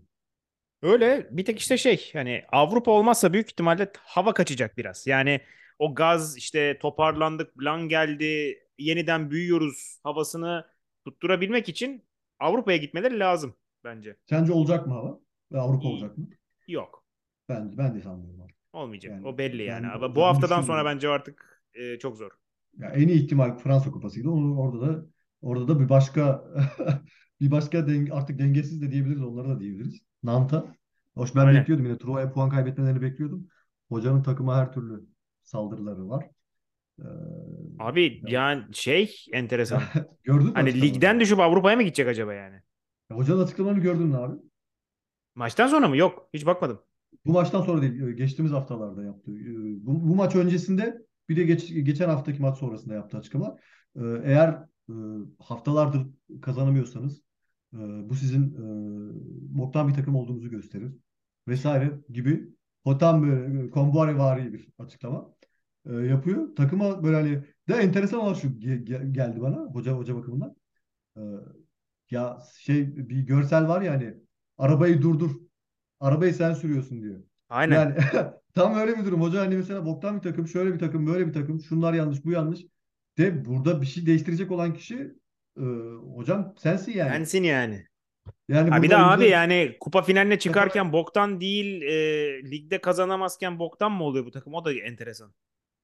Öyle bir tek işte şey hani Avrupa olmazsa büyük ihtimalle hava kaçacak biraz. Yani o gaz işte toparlandık, plan geldi, yeniden büyüyoruz havasını tutturabilmek için Avrupa'ya gitmeleri lazım bence. Sence olacak mı hava? Avrupa İyi. olacak mı? Yok. Ben, ben de sanmıyorum. Olmayacak. Yani O belli yani. ben Ama bu haftadan sonra bence artık e, çok zor. ya en iyi ihtimal Fransa Kupası'ydı. Onu orada da orada da bir başka [laughs] bir başka denge, artık dengesiz de diyebiliriz. Onlara da diyebiliriz. Nant'a. Hoş ben Aynen. bekliyordum yine. Truva'ya puan kaybetmelerini bekliyordum. Hocanın takıma her türlü saldırıları var. Ee, Abi ya, yani şey enteresan. [laughs] gördün mü Hani ligden düşüp Avrupa'ya mı gidecek acaba yani? Ya, hocanın açıklamalarını gördün mü abi? Maçtan sonra mı? Yok. Hiç bakmadım. Bu maçtan sonra değil, e, geçtiğimiz haftalarda yaptı. E, Bu, bu maç öncesinde bir de geç, geçen haftaki maç sonrasında yaptığı açıklama. E, Eğer haftalardır kazanamıyorsanız bu sizin boktan bir takım olduğunuzu gösterir vesaire gibi Hotam böyle Kombuare bir açıklama yapıyor. Takıma böyle hani de enteresan olan şu ge- ge- geldi bana hoca hoca bakımından. Ya şey bir görsel var ya hani arabayı durdur. Arabayı sen sürüyorsun diyor. Aynen. Yani [laughs] tam öyle bir durum. Hoca hani mesela boktan bir takım, şöyle bir takım, böyle bir takım, şunlar yanlış, bu yanlış. De burada bir şey değiştirecek olan kişi e, hocam sensin yani. Sensin yani. Yani Ha bir de abi oyuncuları yani kupa finaline çıkarken boktan değil e, ligde kazanamazken boktan mı oluyor bu takım? O da enteresan.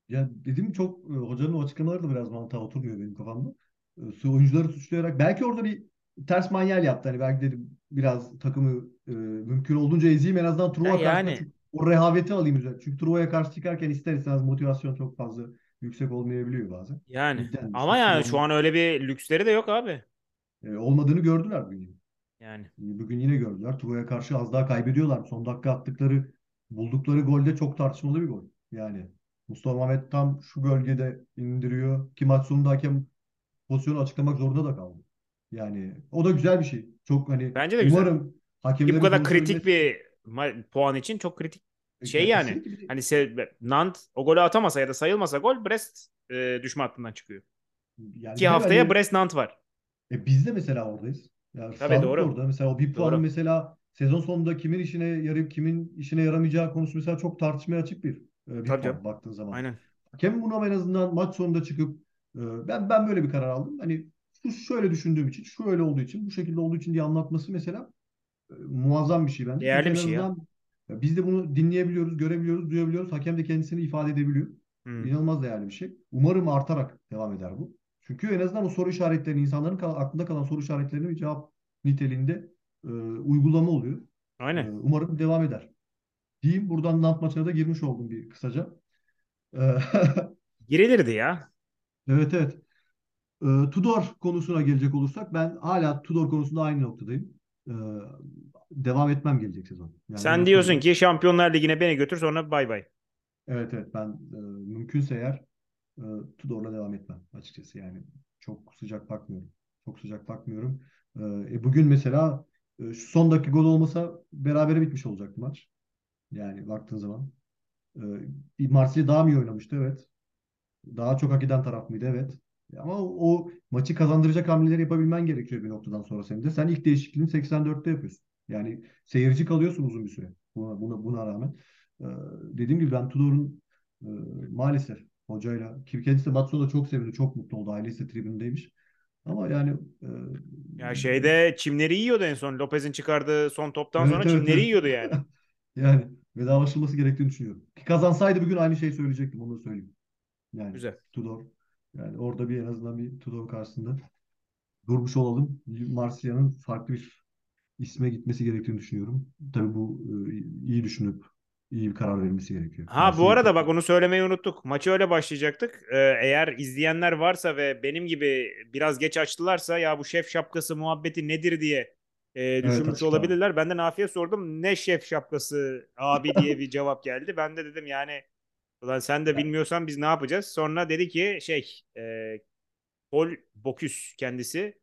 ya dedim çok e, hocanın o açıklamaları da biraz mantığa oturmuyor benim kafamda. E, oyuncuları suçlayarak belki orada bir ters manyel yaptı. Hani belki dedim biraz takımı e, mümkün olduğunca ezeyim en azından Ya Truva yani çünkü o rehaveti alayım üzerine. Çünkü Truva'ya karşı çıkarken ister istemez motivasyon çok fazla yüksek olmayabiliyor bazen. yani Ligden ama yani şu onun an öyle bir lüksleri de yok abi. e, olmadığını gördüler bugün. Yani Bugün yine gördüler. Truva'ya karşı az daha kaybediyorlar. Son dakika attıkları, buldukları golde çok tartışmalı bir gol. Yani Mustafa Mehmet tam şu bölgede indiriyor ki maç sonunda hakem pozisyonu açıklamak zorunda da kaldı. Yani o da güzel bir şey. Çok hani bence de güzel. umarım Ki bu hakemlerin kadar kritik bir ma- puan için çok kritik şey ya yani. kesinlikle bir de- Hani se- Nantes o golü atamasa ya da sayılmasa gol Brest e, düşme hattından çıkıyor. yani Ki hem haftaya hani Brest Nantes var. E biz de mesela oradayız. Yani Tabii doğru. orada. Mesela o bir puanın Doğru. mesela sezon sonunda kimin işine yarayıp kimin işine yaramayacağı konusu mesela çok tartışmaya açık bir e, bir Tabii puan canım. baktığın zaman. Aynen. Hakem bunu ama en azından maç sonunda çıkıp e, ben ben böyle bir karar aldım. Hani şu şöyle düşündüğüm için, şu öyle olduğu için, bu şekilde olduğu için diye anlatması mesela e, muazzam bir şey bence. Çünkü Değerli en bir şey ya. e, biz de bunu dinleyebiliyoruz, görebiliyoruz, duyabiliyoruz. Hakem de kendisini ifade edebiliyor. Hmm. İnanılmaz değerli bir şey. Umarım artarak devam eder bu. Çünkü en azından o soru işaretlerini, insanların kal- aklında kalan soru işaretlerini bir cevap niteliğinde e, uygulama oluyor. E, Aynen. umarım devam eder. Diyeyim buradan Nant maçına da girmiş oldum bir kısaca. E, [laughs] Girilirdi ya. evet evet. E, Tudor konusuna gelecek olursak ben hala Tudor konusunda aynı noktadayım. E, devam etmem gelecek sezon. Yani Sen diyorsun ki Şampiyonlar Ligi'ne beni götür sonra bay bay. Evet evet ben e, mümkünse eğer e, Tudor'la devam etmem açıkçası yani çok sıcak bakmıyorum. Çok sıcak bakmıyorum. E, e, bugün mesela e, şu son dakika gol olmasa berabere bitmiş olacaktı maç. Yani baktığın zaman. E, Marsilya daha mı iyi oynamıştı? Evet. Daha çok hak eden taraf mıydı? Evet. Ama o, o maçı kazandıracak hamleleri yapabilmen gerekiyor bir noktadan sonra senin de. Sen ilk değişikliğini 84'te yapıyorsun. Yani seyirci kalıyorsun uzun bir süre. Buna, buna, buna rağmen. Ee, dediğim gibi ben Tudor'un e, maalesef hocayla ki kendisi de maç sonunda çok sevindi, çok mutlu oldu. Ailesi de tribündeymiş. Ama yani e, Ya şeyde çimleri yiyordu en son. Lopez'in çıkardığı son toptan evet sonra evet çimleri evet. yiyordu yani. [laughs] Yani vedalaşılması gerektiğini düşünüyorum. Ki kazansaydı bugün aynı şeyi söyleyecektim. Onu da söyleyeyim. Yani Güzel. Tudor. Yani orada bir en azından bir Tudor karşısında durmuş olalım. Marsilya'nın farklı bir isme gitmesi gerektiğini düşünüyorum. Tabii bu e, iyi düşünüp iyi bir karar verilmesi gerekiyor. Ha bu Marsilya arada çok bak onu söylemeyi unuttuk. Maçı öyle başlayacaktık. Ee, eğer izleyenler varsa ve benim gibi biraz geç açtılarsa ya bu şef şapkası muhabbeti nedir diye e, evet düşünmüş açıkla. olabilirler. Ben de Nafi'ye sordum. Ne şef şapkası abi diye bir cevap geldi. Ben de dedim yani ulan sen de bilmiyorsan biz ne yapacağız? Sonra dedi ki şey e, Paul Bocuse kendisi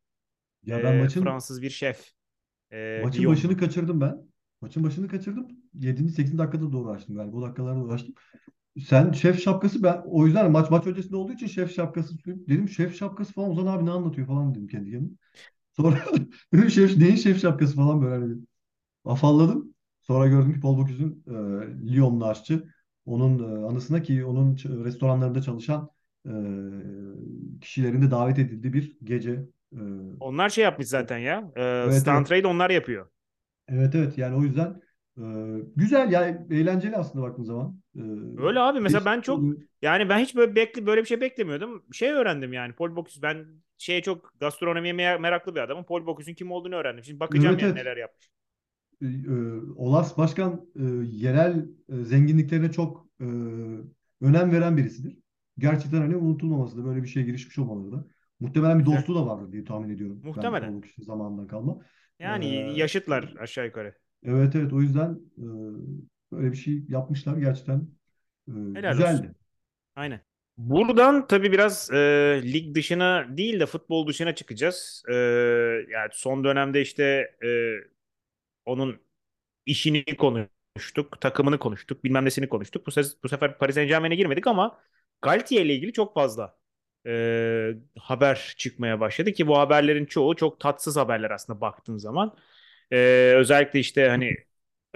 ya ben e, maçın Fransız bir şef. E, maçın başını Lyonlu. kaçırdım ben. Maçın başını kaçırdım. 7. 8. dakikada doğru açtım galiba. O dakikalarda doğru açtım. Sen şef şapkası ben o yüzden maç maç öncesinde olduğu için şef şapkası dedim şef şapkası falan Ozan abi ne anlatıyor falan dedim kendi kendime. Sonra [laughs] dedim şef neyin şef şapkası falan böyle hani afalladım. Sonra gördüm ki Paul Bocuse'un e, Lyon'lu aşçı. Onun e, anısına ki onun restoranlarında çalışan e, kişilerin de davet edildiği bir gece. E, Onlar şey yapmış zaten ya. E, evet stand evet. onlar yapıyor. Evet evet yani o yüzden Ee, güzel ya eğlenceli aslında baktığın zaman. Öyle abi mesela ben çok yani ben hiç böyle bekle böyle bir şey beklemiyordum. Şey öğrendim yani Paul Bocuse ben şeye çok gastronomiye me- meraklı bir adamım. Paul Bocuse'un kim olduğunu öğrendim. Şimdi bakacağım Evet yani evet. neler yapmış. Ee, e, Olas Başkan e, yerel e, zenginliklerine çok e, önem veren birisidir. Gerçekten hani unutulmaması da böyle bir şeye girişmiş olmaları da. Muhtemelen bir dostluğu da vardır diye tahmin ediyorum. Ben Muhtemelen. Paul Bocuse zamanından kalma. Ee, Yani yaşıtlar aşağı yukarı. evet evet o yüzden e, böyle bir şey yapmışlar. Gerçekten e, Helal olsun. güzeldi. Aynen. Buradan tabii biraz e, lig dışına değil de futbol dışına çıkacağız. E, yani son dönemde işte e, onun işini konuştuk, takımını konuştuk, bilmem nesini konuştuk. Bu, se- bu sefer Paris Saint-Germain'e girmedik ama Galtier ile ilgili çok fazla e, haber çıkmaya başladı ki bu haberlerin çoğu çok tatsız haberler aslında baktığın zaman. E, özellikle işte hani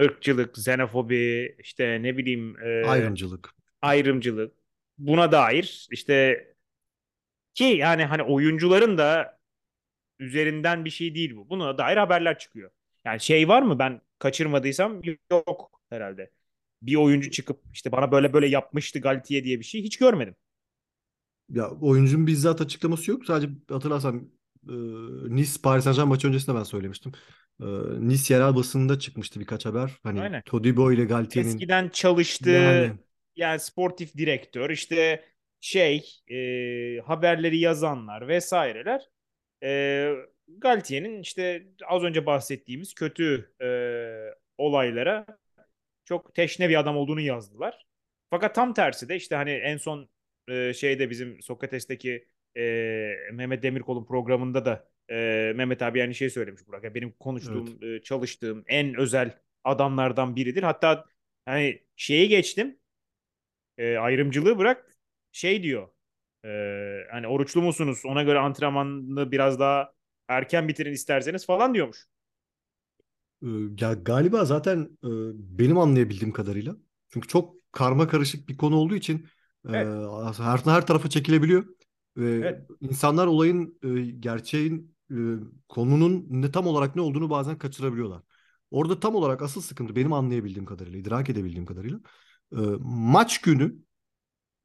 ırkçılık, xenofobi, işte ne bileyim e, Ayrımcılık. ayrımcılık buna dair işte ki yani hani oyuncuların da üzerinden bir şey değil bu. Buna dair haberler çıkıyor. Yani şey var mı ben kaçırmadıysam yok herhalde. Bir oyuncu çıkıp işte bana böyle böyle yapmıştı Galtier diye bir şey hiç görmedim. Ya oyuncunun bizzat açıklaması yok. Sadece hatırlarsam e, Nice Paris Saint-Germain maçı öncesinde ben söylemiştim. E, Nice yerel basınında çıkmıştı birkaç haber. Hani Aynen. Todibo ile Galtier'in Eskiden çalıştı yani yani sportif direktör işte şey e, haberleri yazanlar vesaireler e, Galtier'in işte az önce bahsettiğimiz kötü e, olaylara çok teşne bir adam olduğunu yazdılar. Fakat tam tersi de işte hani en son e, şeyde bizim Sokrates'teki e, Mehmet Demirkol'un programında da e, Mehmet abi aynı şey söylemiş Burak. Yani benim evet. konuştuğum, e, çalıştığım en özel adamlardan biridir. Hatta hani şeyi geçtim, e, ayrımcılığı bırak şey diyor. E, hani oruçlu musunuz? Ona göre antrenmanını biraz daha erken bitirin isterseniz falan diyormuş. E, ya galiba zaten e, benim anlayabildiğim kadarıyla. Çünkü çok karma karışık bir konu olduğu için e, Evet, her, her tarafa çekilebiliyor. Ve evet. insanlar olayın e, gerçeğin konunun ne tam olarak ne olduğunu bazen kaçırabiliyorlar. Orada tam olarak asıl sıkıntı benim anlayabildiğim kadarıyla, idrak edebildiğim kadarıyla maç günü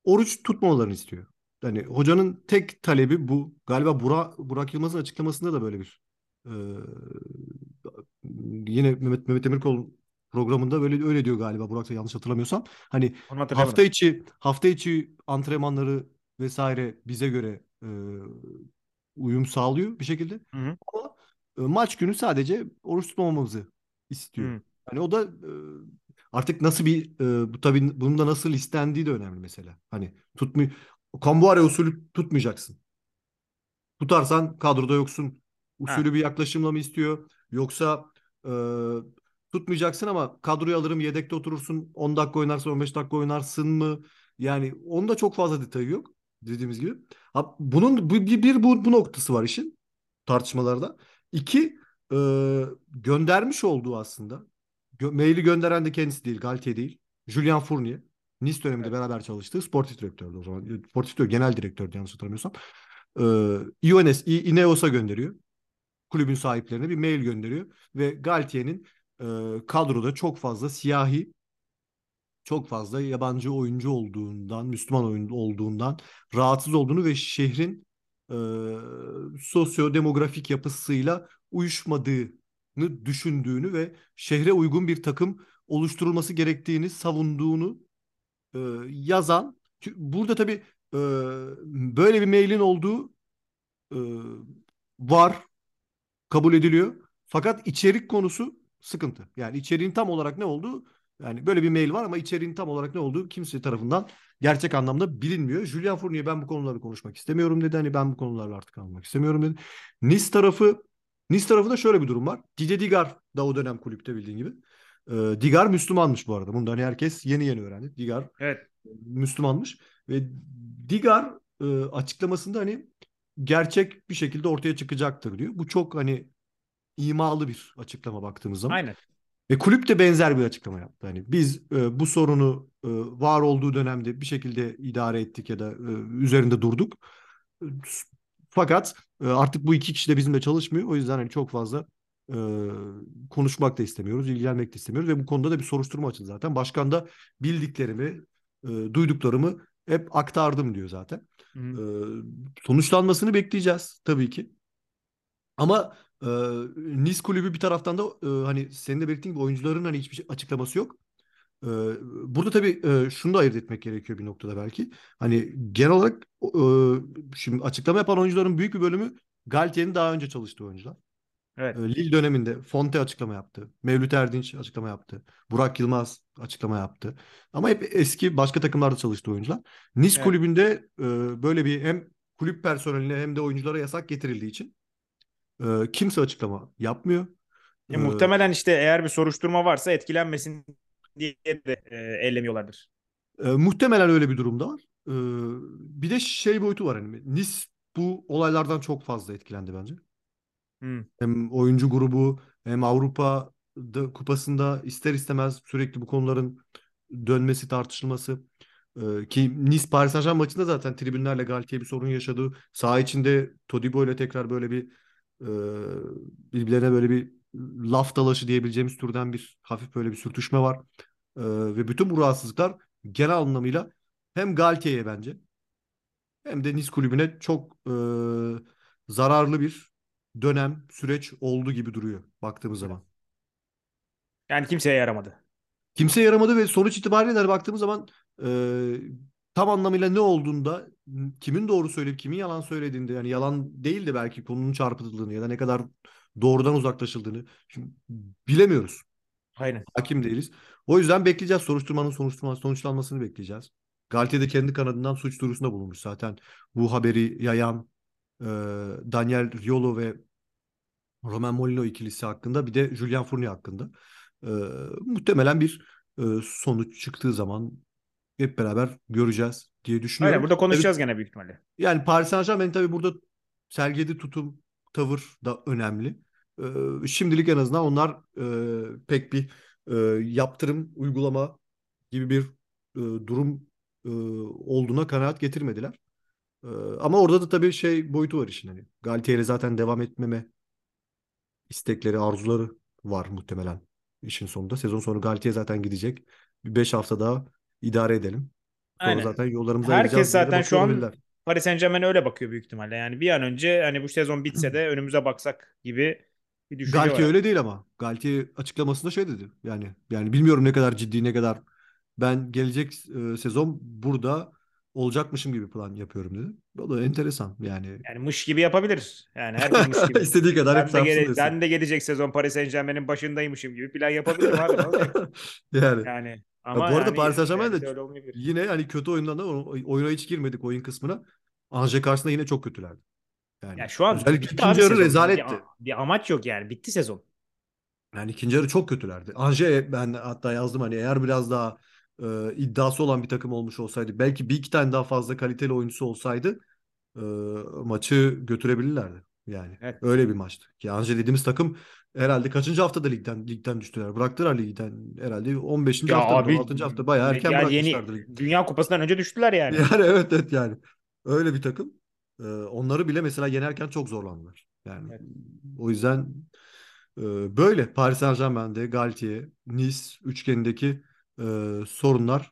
oruç tutmamalarını istiyor. Yani hocanın tek talebi bu. Galiba Burak, Burak Yılmaz'ın açıklamasında da böyle bir e, yine Mehmet, Mehmet Demirkol programında böyle öyle diyor galiba Burak da yanlış hatırlamıyorsam. Hani hafta içi hafta içi antrenmanları vesaire bize göre e, uyum sağlıyor bir şekilde. Hı hı. Ama e, maç günü sadece oruç tutmamamızı istiyor. Hı. Hani o da e, artık nasıl bir e, bu tabii bunun da nasıl istendiği de önemli mesela. Hani tutmuyor. Kombuare usulü tutmayacaksın. Tutarsan kadroda yoksun. Ha. Usulü bir yaklaşımla mı istiyor? Yoksa e, tutmayacaksın ama kadroya alırım yedekte oturursun 10 dakika oynarsın 15 dakika oynarsın mı? Yani onda çok fazla detayı yok dediğimiz gibi. Ha, bunun bir, bir, bu, bu noktası var işin tartışmalarda. İki e, göndermiş olduğu aslında. Gö maili gönderen de kendisi değil Galtier değil. Julien Fournier. Nice döneminde Evet. beraber çalıştığı sportif direktördü o zaman. Sportif direktör, genel direktördü yanlış hatırlamıyorsam. Ee, Iones, Ineos'a gönderiyor. Kulübün sahiplerine bir mail gönderiyor. Ve Galtier'in e, kadroda çok fazla siyahi, çok fazla yabancı oyuncu olduğundan, Müslüman oyuncu olduğundan rahatsız olduğunu ve şehrin e, sosyo-demografik yapısıyla uyuşmadığını düşündüğünü ve şehre uygun bir takım oluşturulması gerektiğini savunduğunu e, yazan. Burada tabii e, böyle bir mailin olduğu e, var, kabul ediliyor. Fakat içerik konusu sıkıntı. Yani içeriğin tam olarak ne olduğu yani böyle bir mail var ama içeriğin tam olarak ne olduğu kimse tarafından gerçek anlamda bilinmiyor. Julian Fournier ben bu konuları konuşmak istemiyorum dedi. Hani ben bu konularla artık almak istemiyorum dedi. Nice tarafı Nice tarafında şöyle bir durum var. Didier Digar da o dönem kulüpte bildiğin gibi. Ee, Digar Müslümanmış bu arada. Bunu da hani herkes yeni yeni öğrendi. Digar Evet. Müslümanmış ve Digar e, açıklamasında hani gerçek bir şekilde ortaya çıkacaktır diyor. Bu çok hani imalı bir açıklama baktığımız zaman. Aynen. Ve kulüp de benzer bir açıklama yaptı. Hani biz e, bu sorunu e, var olduğu dönemde bir şekilde idare ettik ya da e, üzerinde durduk. E, fakat e, artık bu iki kişi de bizimle çalışmıyor. O yüzden hani çok fazla e, konuşmak da istemiyoruz, ilgilenmek de istemiyoruz ve bu konuda da bir soruşturma açıldı zaten. Başkan da bildiklerimi, e, duyduklarımı hep aktardım diyor zaten. Hı hı. E, sonuçlanmasını bekleyeceğiz tabii ki. Ama e, Nice kulübü bir taraftan da e, hani senin de belirttiğin gibi oyuncuların hani hiçbir şey, açıklaması yok. E, burada tabii e, şunu da ayırt etmek gerekiyor bir noktada belki. Hani genel olarak e, şimdi açıklama yapan oyuncuların büyük bir bölümü Galtier'in daha önce çalıştığı oyuncular. Evet. E, Lille döneminde Fonte açıklama yaptı. Mevlüt Erdinç açıklama yaptı. Burak Yılmaz açıklama yaptı. Ama hep eski başka takımlarda çalıştığı oyuncular. Nice Evet. kulübünde e, böyle bir hem kulüp personeline hem de oyunculara yasak getirildiği için e, kimse açıklama yapmıyor. E, E, muhtemelen işte eğer bir soruşturma varsa etkilenmesin diye de e, ellemiyorlardır. e, muhtemelen öyle bir durumda var. E, bir de şey boyutu var hani Nice bu olaylardan çok fazla etkilendi bence. Hı. Hem oyuncu grubu hem Avrupa da, kupasında ister istemez sürekli bu konuların dönmesi tartışılması Ee, ki Nice Paris Saint-Germain maçında zaten tribünlerle Galtier bir sorun yaşadı. Saha içinde Todibo ile tekrar böyle bir e, birbirlerine böyle bir laf dalaşı diyebileceğimiz türden bir hafif böyle bir sürtüşme var. Ee, ve bütün bu rahatsızlıklar genel anlamıyla hem Galtier'e bence hem de Nice kulübüne çok e, zararlı bir dönem, süreç oldu gibi duruyor baktığımız zaman. Yani kimseye yaramadı. Kimse yaramadı ve sonuç itibariyle baktığımız zaman e, tam anlamıyla ne olduğunda kimin doğru söyleyip kimin yalan söylediğinde yani yalan değil de belki konunun çarpıtıldığını ya da ne kadar doğrudan uzaklaşıldığını şimdi bilemiyoruz. Aynen. Hakim değiliz. O yüzden bekleyeceğiz. Soruşturmanın sonuçlanması, sonuçlanmasını bekleyeceğiz. Galtier de kendi kanadından suç duyurusunda bulunmuş zaten. Bu haberi yayan e, Daniel Riolo ve Romain Molino ikilisi hakkında bir de Julian Fournier hakkında. E, muhtemelen bir e, sonuç çıktığı zaman hep beraber göreceğiz diye düşünüyorum. Aynen burada Tabii, konuşacağız gene büyük ihtimalle. yani Paris Saint-Germain tabii burada sergilediği tutum, tavır da önemli. E, şimdilik en azından onlar e, pek bir e, yaptırım uygulama gibi bir e, durum e, olduğuna kanaat getirmediler. E, ama orada da tabii şey boyutu var işin hani. Galtier'e zaten devam etmeme istekleri, arzuları var muhtemelen işin sonunda. Sezon sonu Galtier zaten gidecek. Bir 5 hafta daha idare edelim. Sonra Aynen. zaten yollarımıza Herkes zaten şu an olabilirler. Paris Saint Germain öyle bakıyor büyük ihtimalle. Yani bir an önce hani bu sezon bitse de önümüze baksak gibi bir düşünce var. Galtier öyle değil ama. Galtier açıklamasında şey dedi. Yani yani bilmiyorum ne kadar ciddi ne kadar ben gelecek e, sezon burada olacakmışım gibi plan yapıyorum dedi. O da enteresan yani. Yani mış gibi yapabilir. Yani herkes mış [laughs] gibi. İstediği kadar ben, de gele- desin. ben de gelecek sezon Paris Saint Germain'in başındaymışım gibi plan yapabilirim abi. [laughs] Yani. Yani Ya ama bu arada yani Paris de realite öyle olmayabilir. yine hani kötü oyundan da oyuna hiç girmedik oyun kısmına. Angers karşısında yine çok kötülerdi. Yani Ya şu an özellikle ikinci yarı sezon. Bir, rezaletti. bir amaç yok yani. Bitti sezon. Yani ikinci yarı çok kötülerdi. Angers ben hatta yazdım hani eğer biraz daha e, iddiası olan bir takım olmuş olsaydı belki bir iki tane daha fazla kaliteli oyuncusu olsaydı e, maçı götürebilirlerdi. Yani Evet. öyle bir maçtı. Ki Angers dediğimiz takım herhalde kaçıncı haftada ligden ligden düştüler. Bıraktılar ligden herhalde 15. Ya hafta abi 16. hafta bayağı erken ya yeni bırakmışlardı ligi. Dünya Kupası'ndan önce düştüler yani. Yani [laughs] evet evet yani. Öyle bir takım. Ee, onları bile mesela yenerken çok zorlandılar. Yani Evet. o yüzden e, böyle Paris Saint-Germain'de Galtier, Nice üçgenindeki e, sorunlar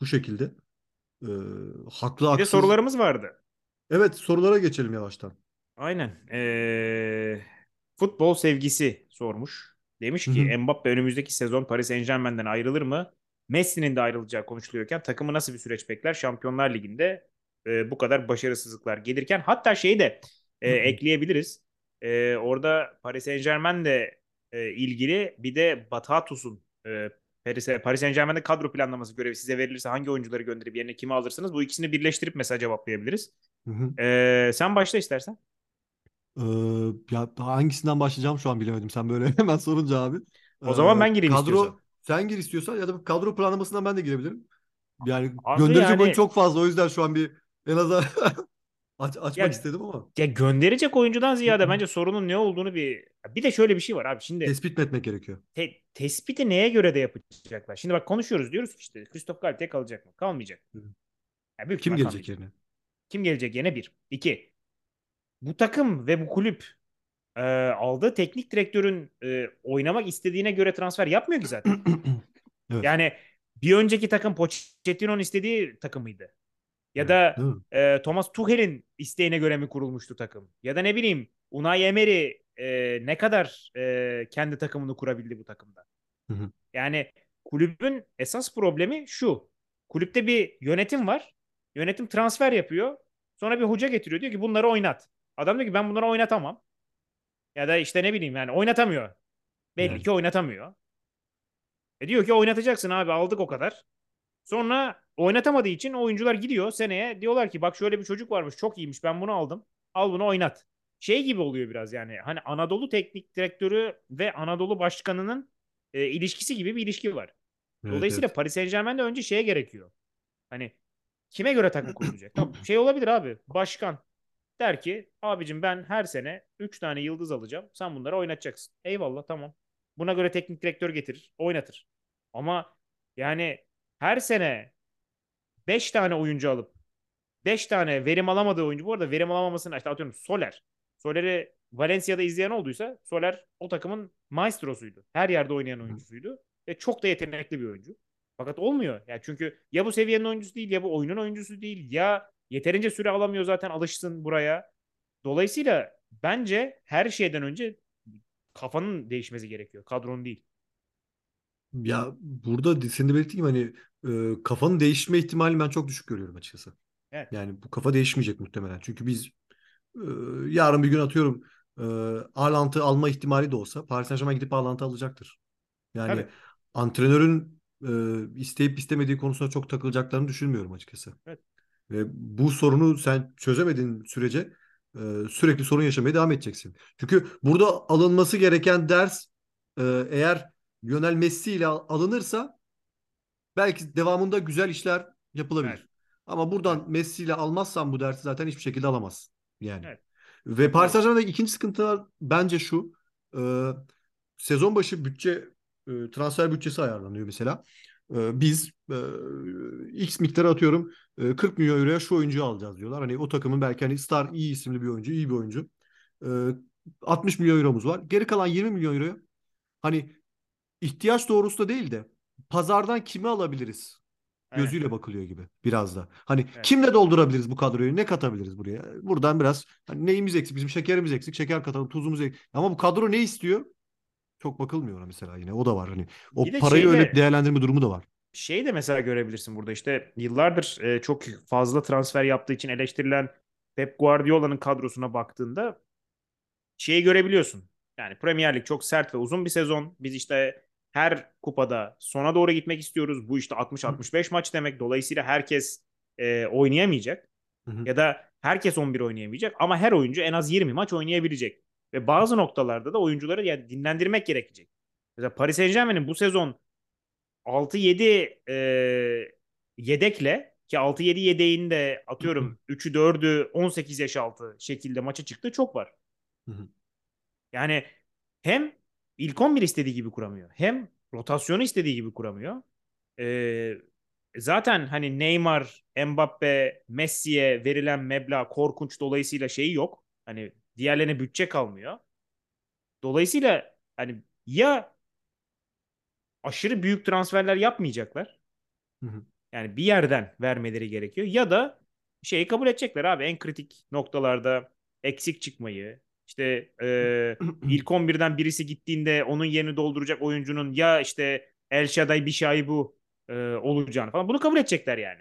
bu şekilde. E, haklı Bir de haksız. sorularımız vardı. Evet sorulara geçelim yavaştan. Aynen. Ee, futbol sevgisi sormuş. Demiş ki hı. Mbappe önümüzdeki sezon Paris Saint-Germain'den ayrılır mı? Messi'nin de ayrılacağı konuşuluyorken takımı nasıl bir süreç bekler? Şampiyonlar Ligi'nde e, bu kadar başarısızlıklar gelirken hatta şeyi de e, ekleyebiliriz. E, orada Paris Saint-Germain'le e, ilgili bir de Batatus'un e, Paris, Paris Saint-Germain'de kadro planlaması görevi size verilirse hangi oyuncuları gönderip yerine kimi alırsınız? Bu ikisini birleştirip mesela cevaplayabiliriz. Hı hı. E, sen başla istersen. Ee, ya hangisinden başlayacağım şu an bilemedim. Sen böyle [laughs] hemen sorunca abi. O zaman Ee, ben gireyim kadro istiyorsan. sen gir istiyorsan ya da kadro planlamasından ben de girebilirim. Yani Abi gönderecek yani- oyun çok fazla o yüzden şu an bir en azından [laughs] aç, açmak Ya- istedim ama Ya gönderecek oyuncudan ziyade bence sorunun ne olduğunu bir bir de şöyle bir şey var abi şimdi tespit mi etmek gerekiyor? te- tespiti neye göre de yapacaklar? Şimdi bak konuşuyoruz diyoruz ki işte Christoph Galtier kalacak mı? Kalmayacak. Hı. Ya büyük Kim gelecek kalmayacak. yerine? Kim gelecek yerine bir. İki. Bu takım ve bu kulüp e, aldığı teknik direktörün e, oynamak istediğine göre transfer yapmıyor ki zaten. [clears throat] Evet. Yani bir önceki takım Pochettino'nun istediği takımıydı. Ya Evet, da e, Thomas Tuchel'in isteğine göre mi kurulmuştu takım? Ya da ne bileyim Unai Emery e, ne kadar e, kendi takımını kurabildi bu takımda? Hı hı. Yani kulübün esas problemi şu. Kulüpte bir yönetim var. Yönetim transfer yapıyor. Sonra bir hoca getiriyor. Diyor ki bunları oynat. Adam diyor ki ben bunları oynatamam. Ya da işte ne bileyim yani oynatamıyor. Belli Yani. ki oynatamıyor. E diyor ki oynatacaksın abi aldık o kadar. Sonra oynatamadığı için oyuncular gidiyor seneye diyorlar ki bak şöyle bir çocuk varmış çok iyiymiş ben bunu aldım. Al bunu oynat. Şey gibi oluyor biraz yani hani Anadolu teknik direktörü ve Anadolu başkanının e, ilişkisi gibi bir ilişki var. Evet, Dolayısıyla evet. Paris Saint-Germain'de önce şeye gerekiyor. Hani kime göre takım kurulacak? Şey olabilir abi. Başkan der ki abicim ben her sene 3 tane yıldız alacağım. Sen bunları oynatacaksın. Eyvallah tamam. Buna göre teknik direktör getirir. Oynatır. Ama yani her sene 5 tane oyuncu alıp 5 tane verim alamadığı oyuncu. Bu arada verim alamamasını işte atıyorum Soler. Soler'i Valencia'da izleyen olduysa Soler o takımın maestrosuydu. Her yerde oynayan oyuncusuydu. Ve çok da yetenekli bir oyuncu. Fakat olmuyor. Yani çünkü ya bu seviyenin oyuncusu değil ya bu oyunun oyuncusu değil ya yeterince süre alamıyor zaten alışsın buraya. Dolayısıyla bence her şeyden önce kafanın değişmesi gerekiyor. Kadronun değil. Ya burada senin de belirttiğin gibi hani e, kafanın değişme ihtimalini ben çok düşük görüyorum açıkçası. Evet. Yani bu kafa değişmeyecek muhtemelen. Çünkü biz e, yarın bir gün atıyorum e, Haaland'ı alma ihtimali de olsa Paris Saint-Germain gidip Haaland'ı alacaktır. Yani Tabii. antrenörün e, isteyip istemediği konusunda çok takılacaklarını düşünmüyorum açıkçası. Evet. Ve bu sorunu sen çözemediğin sürece e, sürekli sorun yaşamaya devam edeceksin. Çünkü burada alınması gereken ders e, eğer Lionel Messi ile al- alınırsa belki devamında güzel işler yapılabilir. Evet. Ama buradan. Messi ile almazsan bu dersi zaten hiçbir şekilde alamazsın. Yani. Evet. Ve Paris Saint-Germain'deki ikinci sıkıntılar bence şu. e, sezon başı bütçe e, transfer bütçesi ayarlanıyor mesela. E, biz e, X miktarı atıyorum e, 40 milyon euroya şu oyuncuyu alacağız diyorlar. Hani o takımın belki hani star iyi isimli bir oyuncu, iyi bir oyuncu. E, 60 milyon euromuz var. Geri kalan 20 milyon euroya hani ihtiyaç doğrusu da değil de pazardan kimi alabiliriz gözüyle bakılıyor gibi biraz da. Hani Evet. kimle doldurabiliriz bu kadroyu? Ne katabiliriz buraya? Buradan biraz hani neyimiz eksik? Bizim şekerimiz eksik. Şeker katalım, tuzumuz eksik. Ama bu kadro ne istiyor? Çok bakılmıyor mesela yine. O da var hani. O Bir parayı şeyle- öyle değerlendirme durumu da var. Şey de mesela görebilirsin burada işte yıllardır e, çok fazla transfer yaptığı için eleştirilen Pep Guardiola'nın kadrosuna baktığında şeyi görebiliyorsun. Yani Premier Lig çok sert ve uzun bir sezon. Biz işte her kupada sona doğru gitmek istiyoruz. Bu işte 60-65 maç demek. Dolayısıyla herkes e, oynayamayacak. Hı hı. Ya da herkes 11 oynayamayacak ama her oyuncu en az 20 maç oynayabilecek. Ve bazı noktalarda da oyuncuları yani dinlendirmek gerekecek. Mesela Paris Saint-Germain'in bu sezon 6-7 e, yedekle ki 6-7 yedeğin de atıyorum 3'ü 4'ü 18 yaş altı şekilde maça çıktı çok var. Hı hı. Yani hem ilk 11 istediği gibi kuramıyor. Hem rotasyonu istediği gibi kuramıyor. Ee, zaten hani Neymar, Mbappe, Messi'ye verilen meblağ korkunç dolayısıyla şeyi yok. Hani diğerlerine bütçe kalmıyor. Dolayısıyla hani ya aşırı büyük transferler yapmayacaklar. Hı hı. Yani bir yerden vermeleri gerekiyor. Ya da şeyi kabul edecekler abi en kritik noktalarda eksik çıkmayı. İşte e, ilk 11'den birisi gittiğinde onun yerini dolduracak oyuncunun ya işte El Shaddai bir şey bu e, olacağını falan. Bunu kabul edecekler yani.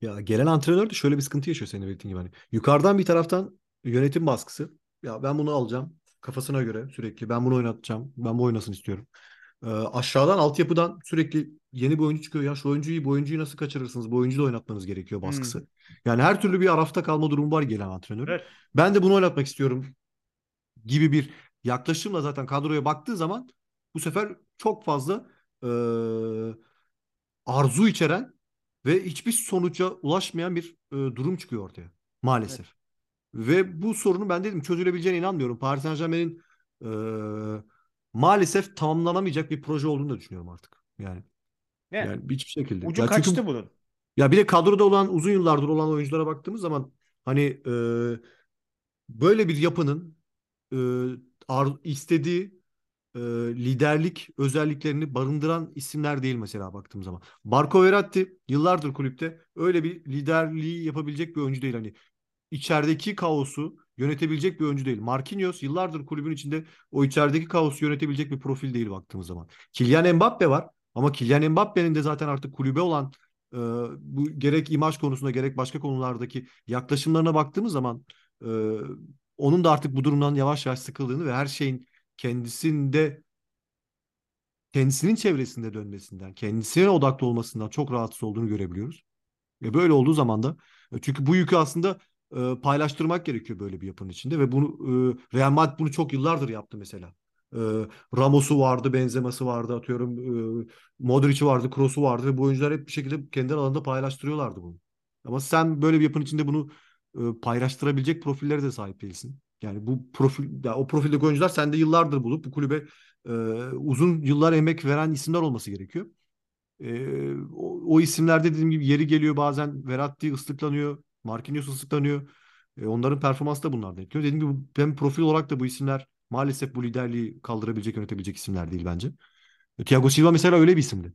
Ya gelen antrenör de şöyle bir sıkıntı yaşıyor senin belirttiğin gibi. Hani yukarıdan bir taraftan yönetim baskısı. Ya ben bunu alacağım kafasına göre sürekli. Ben bunu oynatacağım. Ben bu oynasın istiyorum. Ee, aşağıdan altyapıdan sürekli yeni bir oyuncu çıkıyor. Ya şu oyuncuyu bu oyuncuyu nasıl kaçırırsınız? Bu oyuncuyu da oynatmanız gerekiyor baskısı. Yani her türlü bir arafta kalma durumu var gelen antrenörün. Evet. Ben de bunu oynatmak istiyorum gibi bir yaklaşımla zaten kadroya baktığı zaman bu sefer çok fazla e, arzu içeren ve hiçbir sonuca ulaşmayan bir e, durum çıkıyor ortaya maalesef. Ve bu sorunun ben dedim çözülebileceğine inanmıyorum. Paris Saint-Germain'in e, maalesef tamamlanamayacak bir proje olduğunu da düşünüyorum artık. Yani Yani, yani hiçbir şekilde. ucu Ya çünkü- kaçtı bunun. ya bir de kadroda olan uzun yıllardır olan oyunculara baktığımız zaman hani e, böyle bir yapının e, ar- istediği e, liderlik özelliklerini barındıran isimler değil mesela baktığım zaman. Marco Verratti yıllardır kulüpte öyle bir liderliği yapabilecek bir oyuncu değil. Hani içerideki kaosu yönetebilecek bir oyuncu değil. Marquinhos yıllardır kulübün içinde o içerideki kaosu yönetebilecek bir profil değil baktığımız zaman. Kylian Mbappe var ama Kylian Mbappe'nin de zaten artık kulübe olan e, bu gerek imaj konusunda gerek başka konulardaki yaklaşımlarına baktığımız zaman e, onun da artık bu durumdan yavaş yavaş sıkıldığını ve her şeyin kendisinde kendisinin çevresinde dönmesinden, kendisine odaklı olmasından çok rahatsız olduğunu görebiliyoruz. Ve böyle olduğu zaman da e, çünkü bu yükü aslında e, paylaştırmak gerekiyor böyle bir yapının içinde ve bunu e, Real Madrid bunu çok yıllardır yaptı mesela. E, Ramos'u vardı, Benzema'sı vardı atıyorum, e, Modric'i vardı, Kroos'u vardı ve bu oyuncular hep bir şekilde kendi alanında paylaştırıyorlardı bunu. Ama sen böyle bir yapının içinde bunu e, paylaştırabilecek profillere de sahip değilsin. Yani bu profil, ya o profildeki oyuncular sende yıllardır bulup bu kulübe e, uzun yıllar emek veren isimler olması gerekiyor. E, o, o isimlerde dediğim gibi yeri geliyor bazen Verratti ıslıklanıyor, Marquinhos ıslıklanıyor. E, onların performansı da bunlardan etkiliyor. Dediğim gibi ben profil olarak da bu isimler maalesef bu liderliği kaldırabilecek, yönetebilecek isimler değil bence. E, Thiago Silva mesela öyle bir isimdi.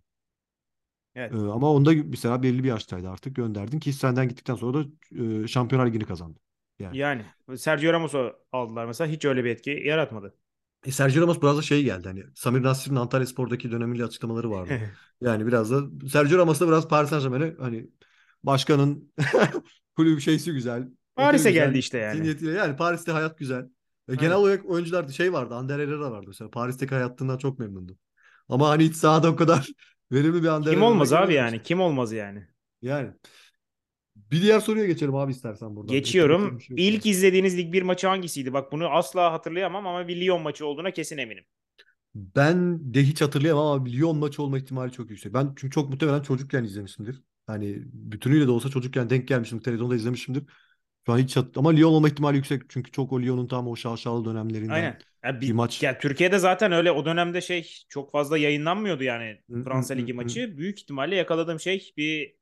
Evet. E, ama onda mesela belli bir yaştaydı artık gönderdin ki senden gittikten sonra da e, Şampiyonlar Ligi'ni kazandı. Yani. Yani Sergio Ramos'u aldılar mesela hiç öyle bir etki yaratmadı. E, Sergio Ramos biraz da şey geldi hani Samir Nasri'nin Antalya Spor'daki dönemli açıklamaları vardı. [laughs] yani biraz da Sergio Ramos da biraz Paris Saint-Germain'e hani başkanın [laughs] kulüp şeysi güzel. Paris'e geldi işte yani. zihniyetiyle. Yani Paris'te hayat güzel. E, genel Aynen. olarak oyuncular şey vardı. Ander Herrera vardı mesela. Paris'teki hayatından çok memnundu. Ama hani hiç sahada o kadar [laughs] verimli bir Ander Kim olmaz abi yani? Kim olmaz yani? Yani. Bir diğer soruya geçelim abi istersen buradan. Geçiyorum. Şey İlk izlediğiniz lig bir maçı hangisiydi? Bak bunu asla hatırlayamam ama bir Lyon maçı olduğuna kesin eminim. Ben de hiç hatırlayamam ama Lyon maçı olma ihtimali çok yüksek. Ben çünkü çok muhtemelen çocukken izlemişimdir. Hani bütünüyle de olsa çocukken denk gelmişim, televizyonda izlemişimdir. Şu an hiç hat- ama Lyon olma ihtimali yüksek. Çünkü çok o Lyon'un tam o şaşalı dönemlerinden Aynen. Ya bir bir, maç. ya Türkiye'de zaten öyle o dönemde şey çok fazla yayınlanmıyordu yani Fransa Ligi maçı. Büyük ihtimalle yakaladığım şey bir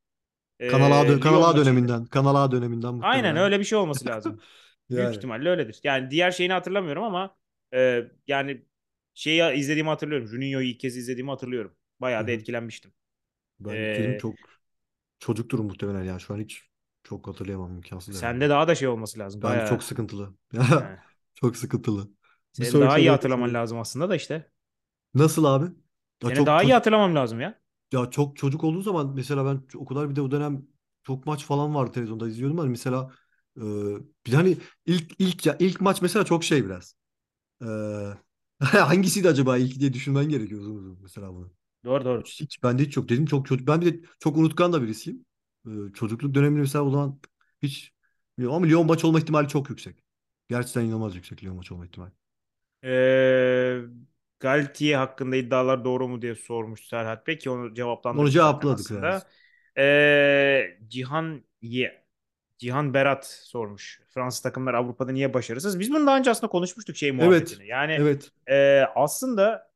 Kanal A, dö- Kanal A döneminden. Kanal A döneminden Aynen muhtemelen. öyle bir şey olması [laughs] lazım. Büyük Yani. ihtimalle öyledir. Yani diğer şeyini hatırlamıyorum ama e, yani şeyi izlediğimi hatırlıyorum. Juninho'yu ilk kez izlediğimi hatırlıyorum. Bayağı da etkilenmiştim. Ben dedim E, çok çocuktur muhtemelen ya. Şu an hiç çok hatırlayamam imkansız sende daha da şey olması lazım. Bayağı çok sıkıntılı. [laughs] yani. Çok sıkıntılı. Senin daha iyi hatırlaman lazım aslında da işte. Nasıl abi? Ya Senin çok daha iyi hatırlamam lazım ya. ya çok çocuk olduğu zaman mesela ben o kadar bir de o dönem çok maç falan vardı televizyonda izliyordum hani mesela e, bir hani ilk ilk ya ilk maç mesela çok şey biraz. E, [laughs] hangisiydi acaba ilk diye düşünmen gerekiyor uzun uzun mesela bunu. Doğru doğru. Hiç, bende hiç yok dedim çok çocuk ben bir de çok unutkan da birisiyim. E, çocukluk döneminde mesela o zaman hiç ama Lyon maç olma ihtimali çok yüksek. Gerçekten inanılmaz yüksek Lyon maç olma ihtimali. Ee, Galtier hakkında iddialar doğru mu diye sormuş Serhat Bey ki onu Onu cevaplandırdık zaten cevapladık yani. Ee, Cihan Ye Cihan Berat sormuş. Fransız takımlar Avrupa'da niye başarısız? Biz bunu daha önce aslında konuşmuştuk şey Evet. muhabbetini. Yani Evet. e, aslında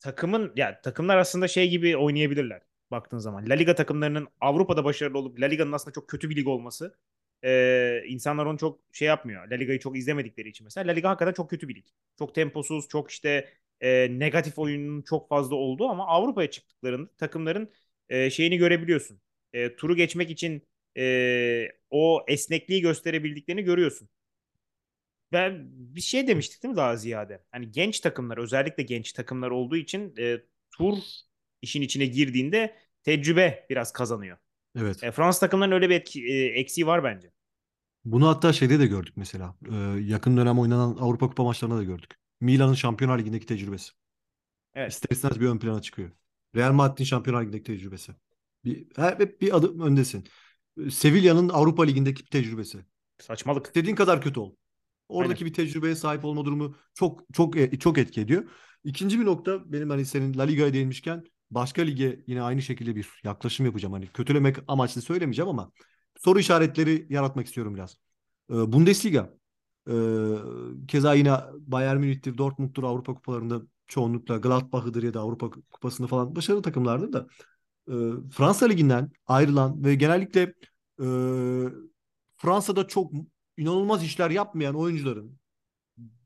takımın ya takımlar aslında şey gibi oynayabilirler baktığın zaman. La Liga takımlarının Avrupa'da başarılı olup La Liga'nın aslında çok kötü bir lig olması e, insanlar onu çok şey yapmıyor. La Liga'yı çok izlemedikleri için mesela. La Liga hakikaten çok kötü bir lig. Çok temposuz, çok işte e, negatif oyunun çok fazla olduğu ama Avrupa'ya çıktıklarında takımların e, şeyini görebiliyorsun. E, turu geçmek için e, o esnekliği gösterebildiklerini görüyorsun. Ben bir şey demiştik değil mi daha ziyade? Hani genç takımlar özellikle genç takımlar olduğu için e, tur işin içine girdiğinde tecrübe biraz kazanıyor. Evet. E, Fransız takımların öyle bir etki, e, eksiği var bence. Bunu hatta şeyde de gördük mesela. Ee, yakın dönem oynanan Avrupa Kupa maçlarında da gördük. Milan'ın Şampiyonlar Ligi'ndeki tecrübesi. Evet. İster istemez bir ön plana çıkıyor. Real Madrid'in Şampiyonlar Ligi'ndeki tecrübesi. Bir, hep bir adım öndesin. Ee, Sevilla'nın Avrupa Ligi'ndeki tecrübesi. Saçmalık. İstediğin kadar kötü ol. Oradaki Aynen. bir tecrübeye sahip olma durumu çok çok e, çok etki ediyor. İkinci bir nokta benim hani senin La Liga'ya değinmişken başka lige yine aynı şekilde bir yaklaşım yapacağım. Hani kötülemek amaçlı söylemeyeceğim ama soru işaretleri yaratmak istiyorum biraz. Ee, Bundesliga. Ee, keza yine Bayern Münih'tir, Dortmund'dur Avrupa kupalarında çoğunlukla Gladbach'ıdır ya da Avrupa kupasında falan başarılı takımlardır da e, Fransa Ligi'nden ayrılan ve genellikle e, Fransa'da çok inanılmaz işler yapmayan oyuncuların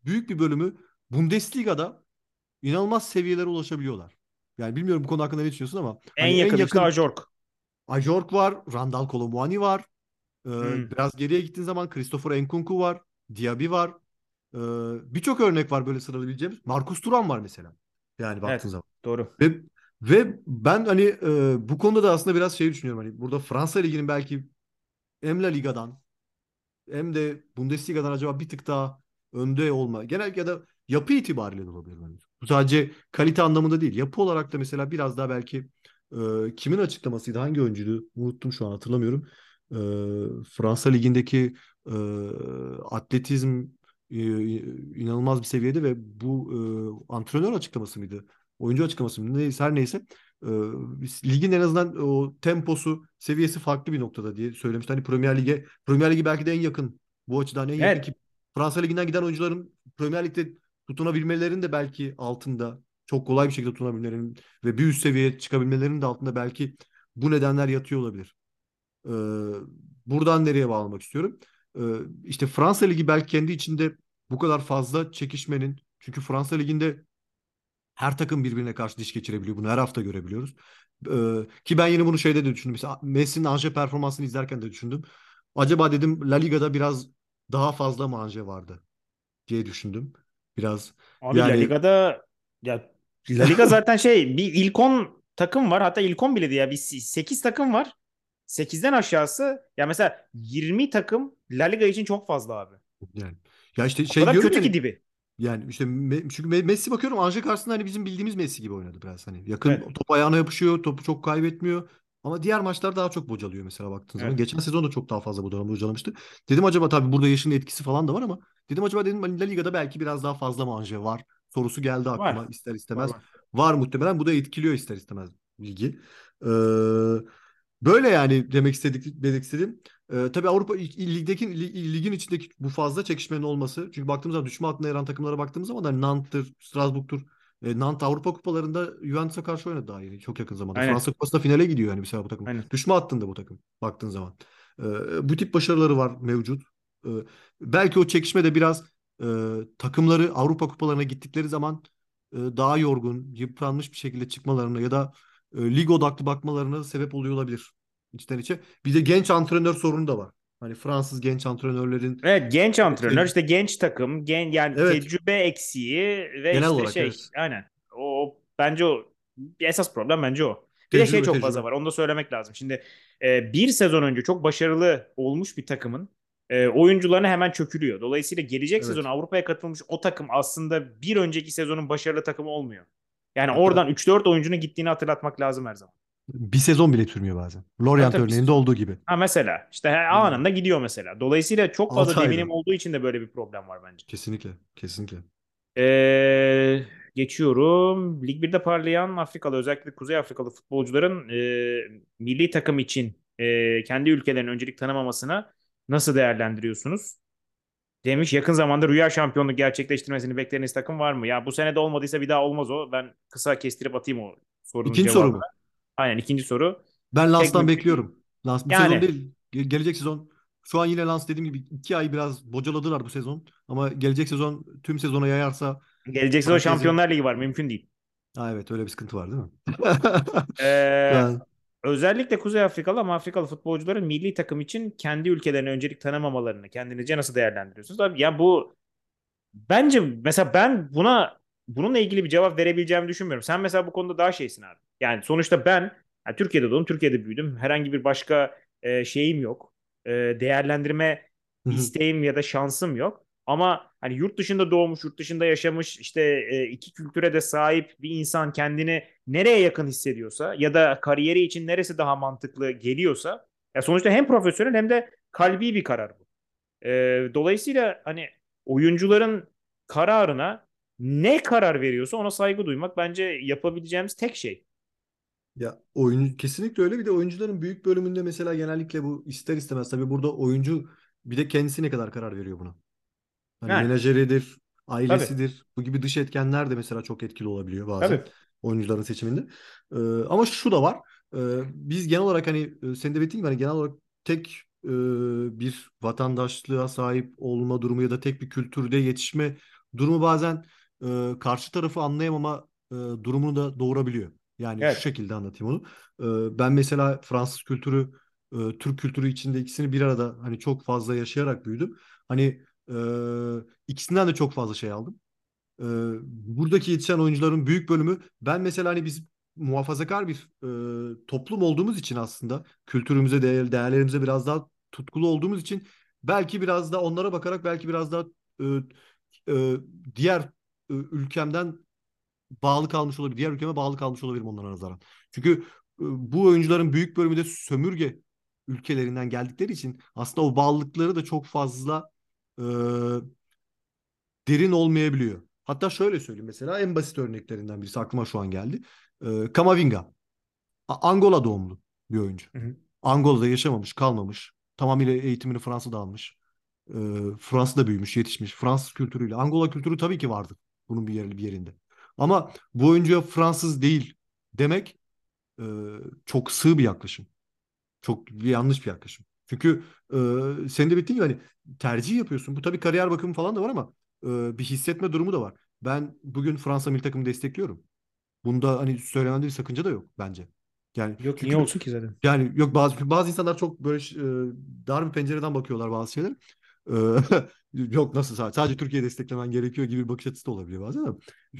büyük bir bölümü Bundesliga'da inanılmaz seviyelere ulaşabiliyorlar. Yani bilmiyorum bu konu hakkında ne düşünüyorsun ama En hani yakın işte Ajork. Ajork var, Randall Colomwani var. Ee, Hmm. Biraz geriye gittiğin zaman Christopher Nkunku var, Diaby var. Ee, Birçok örnek var böyle sıralayabileceğimiz. Marcus Thuram var mesela. Yani baktığın Evet. zaman. Doğru. Ve ve ben hani e, bu konuda da aslında biraz şey düşünüyorum hani burada Fransa Ligi'nin belki hem La Liga'dan hem de Bundesliga'dan acaba bir tık daha önde olma. Genellikle ya da yapı itibariyle de olabilir bence. Bu sadece kalite anlamında değil. Yapı olarak da mesela biraz daha belki e, kimin açıklamasıydı? Hangi oyuncuydu? Unuttum şu an hatırlamıyorum. E, Fransa Ligi'ndeki e, atletizm e, inanılmaz bir seviyede ve bu e, antrenör açıklaması mıydı? Oyuncu açıklaması mıydı? Neyse, her neyse. E, ligin en azından o temposu, seviyesi farklı bir noktada diye söylemişti. Hani Premier Lig'e, Premier Lig'e belki de en yakın bu açıdan en yakın Evet. ki Fransa Ligi'nden giden oyuncuların Premier Lig'de tutunabilmelerinin de belki altında çok kolay bir şekilde tutunabilmelerinin ve bir üst seviyeye çıkabilmelerinin de altında belki bu nedenler yatıyor olabilir. Ee, buradan nereye bağlamak istiyorum? Ee, işte Fransa Ligi belki kendi içinde bu kadar fazla çekişmenin çünkü Fransa Ligi'nde her takım birbirine karşı diş geçirebiliyor. Bunu her hafta görebiliyoruz. Ee, ki ben yine bunu şeyde de düşündüm. Mesela Messi'nin Anje performansını izlerken de düşündüm. Acaba dedim La Liga'da biraz daha fazla mı Anje vardı diye düşündüm. Biraz Abi La Yani- Liga'da ya La Liga [laughs] zaten şey bir ilk 10 takım var. Hatta ilk 10 bile değil ya. Bir 8 takım var. 8'den aşağısı ya mesela 20 takım La Liga için çok fazla abi. yani ya işte O şey kadar kötü yani, ki dibi. Yani işte Me- çünkü Me- Messi bakıyorum Anje karşısında hani bizim bildiğimiz Messi gibi oynadı biraz hani. Yakın Evet. top ayağına yapışıyor, topu çok kaybetmiyor. Ama diğer maçlar daha çok bocalıyor mesela baktığın zaman. Evet. Geçen sezon da çok daha fazla bocalamıştı. Dedim acaba tabii burada yaşın etkisi falan da var ama dedim acaba dedim La Liga'da belki biraz daha fazla mı Anje var sorusu geldi aklıma Var. ister istemez. Var, var. Var muhtemelen bu da etkiliyor ister istemez ligi. Ee, böyle yani demek istedik demek istedim. Ee, tabii Avrupa ligdeki li- ligin içindeki bu fazla çekişmenin olması. Çünkü baktığımız zaman düşme hattına yer alan takımlara baktığımız zaman da Nantes'tir, Strasbourg'tur. E, Nantes Avrupa kupalarında Juventus'a karşı oynadı daha yeni çok yakın zamanda. Aynen. Fransa Kupası'nda finale gidiyor yani mesela bu takım. Aynen. Düşme hattında bu takım baktığın zaman. Ee, bu tip başarıları var mevcut. Ee, belki o çekişme de biraz e, takımları Avrupa kupalarına gittikleri zaman e, daha yorgun, yıpranmış bir şekilde çıkmalarına ya da e, lig odaklı bakmalarına sebep oluyor olabilir içten içe. Bir de genç antrenör sorunu da var. Hani Fransız genç antrenörlerin Evet genç antrenör Tec- işte genç takım gen yani Evet. tecrübe eksiği ve Genel işte olarak, şey evet. aynen o bence o esas problem bence o. Bir de şey Tecrübe, çok tecrübe. fazla var onu da söylemek lazım. Şimdi e, bir sezon önce çok başarılı olmuş bir takımın e, oyuncularına hemen çökülüyor. Dolayısıyla gelecek Evet. sezon Avrupa'ya katılmış o takım aslında bir önceki sezonun başarılı takımı olmuyor. Yani Hatta- oradan 3-4 oyuncunun gittiğini hatırlatmak lazım her zaman. bir sezon bile sürmüyor bazen. Lorient örneğinde olduğu gibi. Ha mesela işte he- anında gidiyor mesela. Dolayısıyla çok fazla deminim olduğu için de böyle bir problem var bence. Kesinlikle. Kesinlikle. Ee, geçiyorum. Lig 1'de parlayan Afrikalı özellikle Kuzey Afrikalı futbolcuların e, milli takım için e, kendi ülkelerinin öncelik tanımamasına nasıl değerlendiriyorsunuz? Demiş yakın zamanda rüya şampiyonluk gerçekleştirmesini beklediğiniz takım var mı? Ya bu sene de olmadıysa bir daha olmaz o. Ben kısa kestirip atayım o sorunun İkinci soru mu? Aynen ikinci soru. Ben Lans'tan bekliyorum. Lans bu Yani. sezon değil. Ge- gelecek sezon. Şu an yine Lans dediğim gibi iki ay biraz bocaladılar bu sezon. Ama gelecek sezon tüm sezona yayarsa Gelecek sezon Şampiyonlar Ligi var. Mümkün değil. ha evet öyle bir sıkıntı var değil mi? Ee, [laughs] Yani, Özellikle Kuzey Afrikalı ama Afrikalı futbolcuların milli takım için kendi ülkelerine öncelik tanımamalarını kendinizce nasıl değerlendiriyorsunuz? Abi ya bu bence mesela ben buna bununla ilgili bir cevap verebileceğimi düşünmüyorum. Sen mesela bu konuda daha şeysin abi. Yani sonuçta ben yani Türkiye'de doğdum, Türkiye'de büyüdüm. Herhangi bir başka e, şeyim yok. E, değerlendirme isteğim ya da şansım yok. Ama hani yurt dışında doğmuş, yurt dışında yaşamış, işte e, iki kültüre de sahip bir insan kendini nereye yakın hissediyorsa ya da kariyeri için neresi daha mantıklı geliyorsa ya sonuçta hem profesyonel hem de kalbi bir karar bu. E, dolayısıyla hani oyuncuların kararına ne karar veriyorsa ona saygı duymak bence yapabileceğimiz tek şey. Ya oyuncu kesinlikle öyle. Bir de oyuncuların büyük bölümünde mesela genellikle bu ister istemez tabii burada oyuncu bir de kendisi ne kadar karar veriyor buna. Hani Yani. menajeridir, ailesidir. Bu gibi dış etkenler de mesela çok etkili olabiliyor bazen Tabii. oyuncuların seçiminde. Ee, ama şu da var. Ee, biz genel olarak hani e, senin de belirttiğin gibi hani genel olarak tek e, bir vatandaşlığa sahip olma durumu ya da tek bir kültürde yetişme durumu bazen e, karşı tarafı anlayamama e, durumunu da doğurabiliyor. Yani Evet. şu şekilde anlatayım onu. E, ben mesela Fransız kültürü, e, Türk kültürü içinde ikisini bir arada hani çok fazla yaşayarak büyüdüm. Hani e, ikisinden de çok fazla şey aldım. Buradaki yetişen oyuncuların büyük bölümü ben mesela hani biz muhafazakar bir toplum olduğumuz için aslında kültürümüze, değer, değerlerimize biraz daha tutkulu olduğumuz için belki biraz da onlara bakarak belki biraz daha diğer ülkemden bağlı kalmış olabilir. Diğer ülkeme bağlı kalmış olabilirim onlara nazaran. Çünkü bu oyuncuların büyük bölümü de sömürge ülkelerinden geldikleri için aslında o bağlılıkları da çok fazla e, derin olmayabiliyor. Hatta şöyle söyleyeyim mesela en basit örneklerinden birisi aklıma şu an geldi. E, Camavinga. A- Angola doğumlu bir oyuncu. Hı hı. Angola'da yaşamamış, kalmamış. Tamamıyla eğitimini Fransa'da almış. E, Fransa'da büyümüş, yetişmiş. Fransız kültürüyle. Angola kültürü tabii ki vardı bunun bir, yer, bir yerinde. Ama bu oyuncuya Fransız değil demek e, çok sığ bir yaklaşım. Çok yanlış bir yaklaşım. Çünkü e, senin de bittiğin gibi hani tercih yapıyorsun. Bu tabii kariyer bakımı falan da var ama e, bir hissetme durumu da var. Ben bugün Fransa milli takımı destekliyorum. Bunda hani söylemende bir sakınca da yok bence. Yani Yok çünkü niye olsun ki zaten? yani yok bazı bazı insanlar çok böyle e, dar bir pencereden bakıyorlar bazı şeyler. E, [laughs] yok nasıl sadece, Türkiye desteklemen gerekiyor gibi bir bakış açısı da olabiliyor bazen ama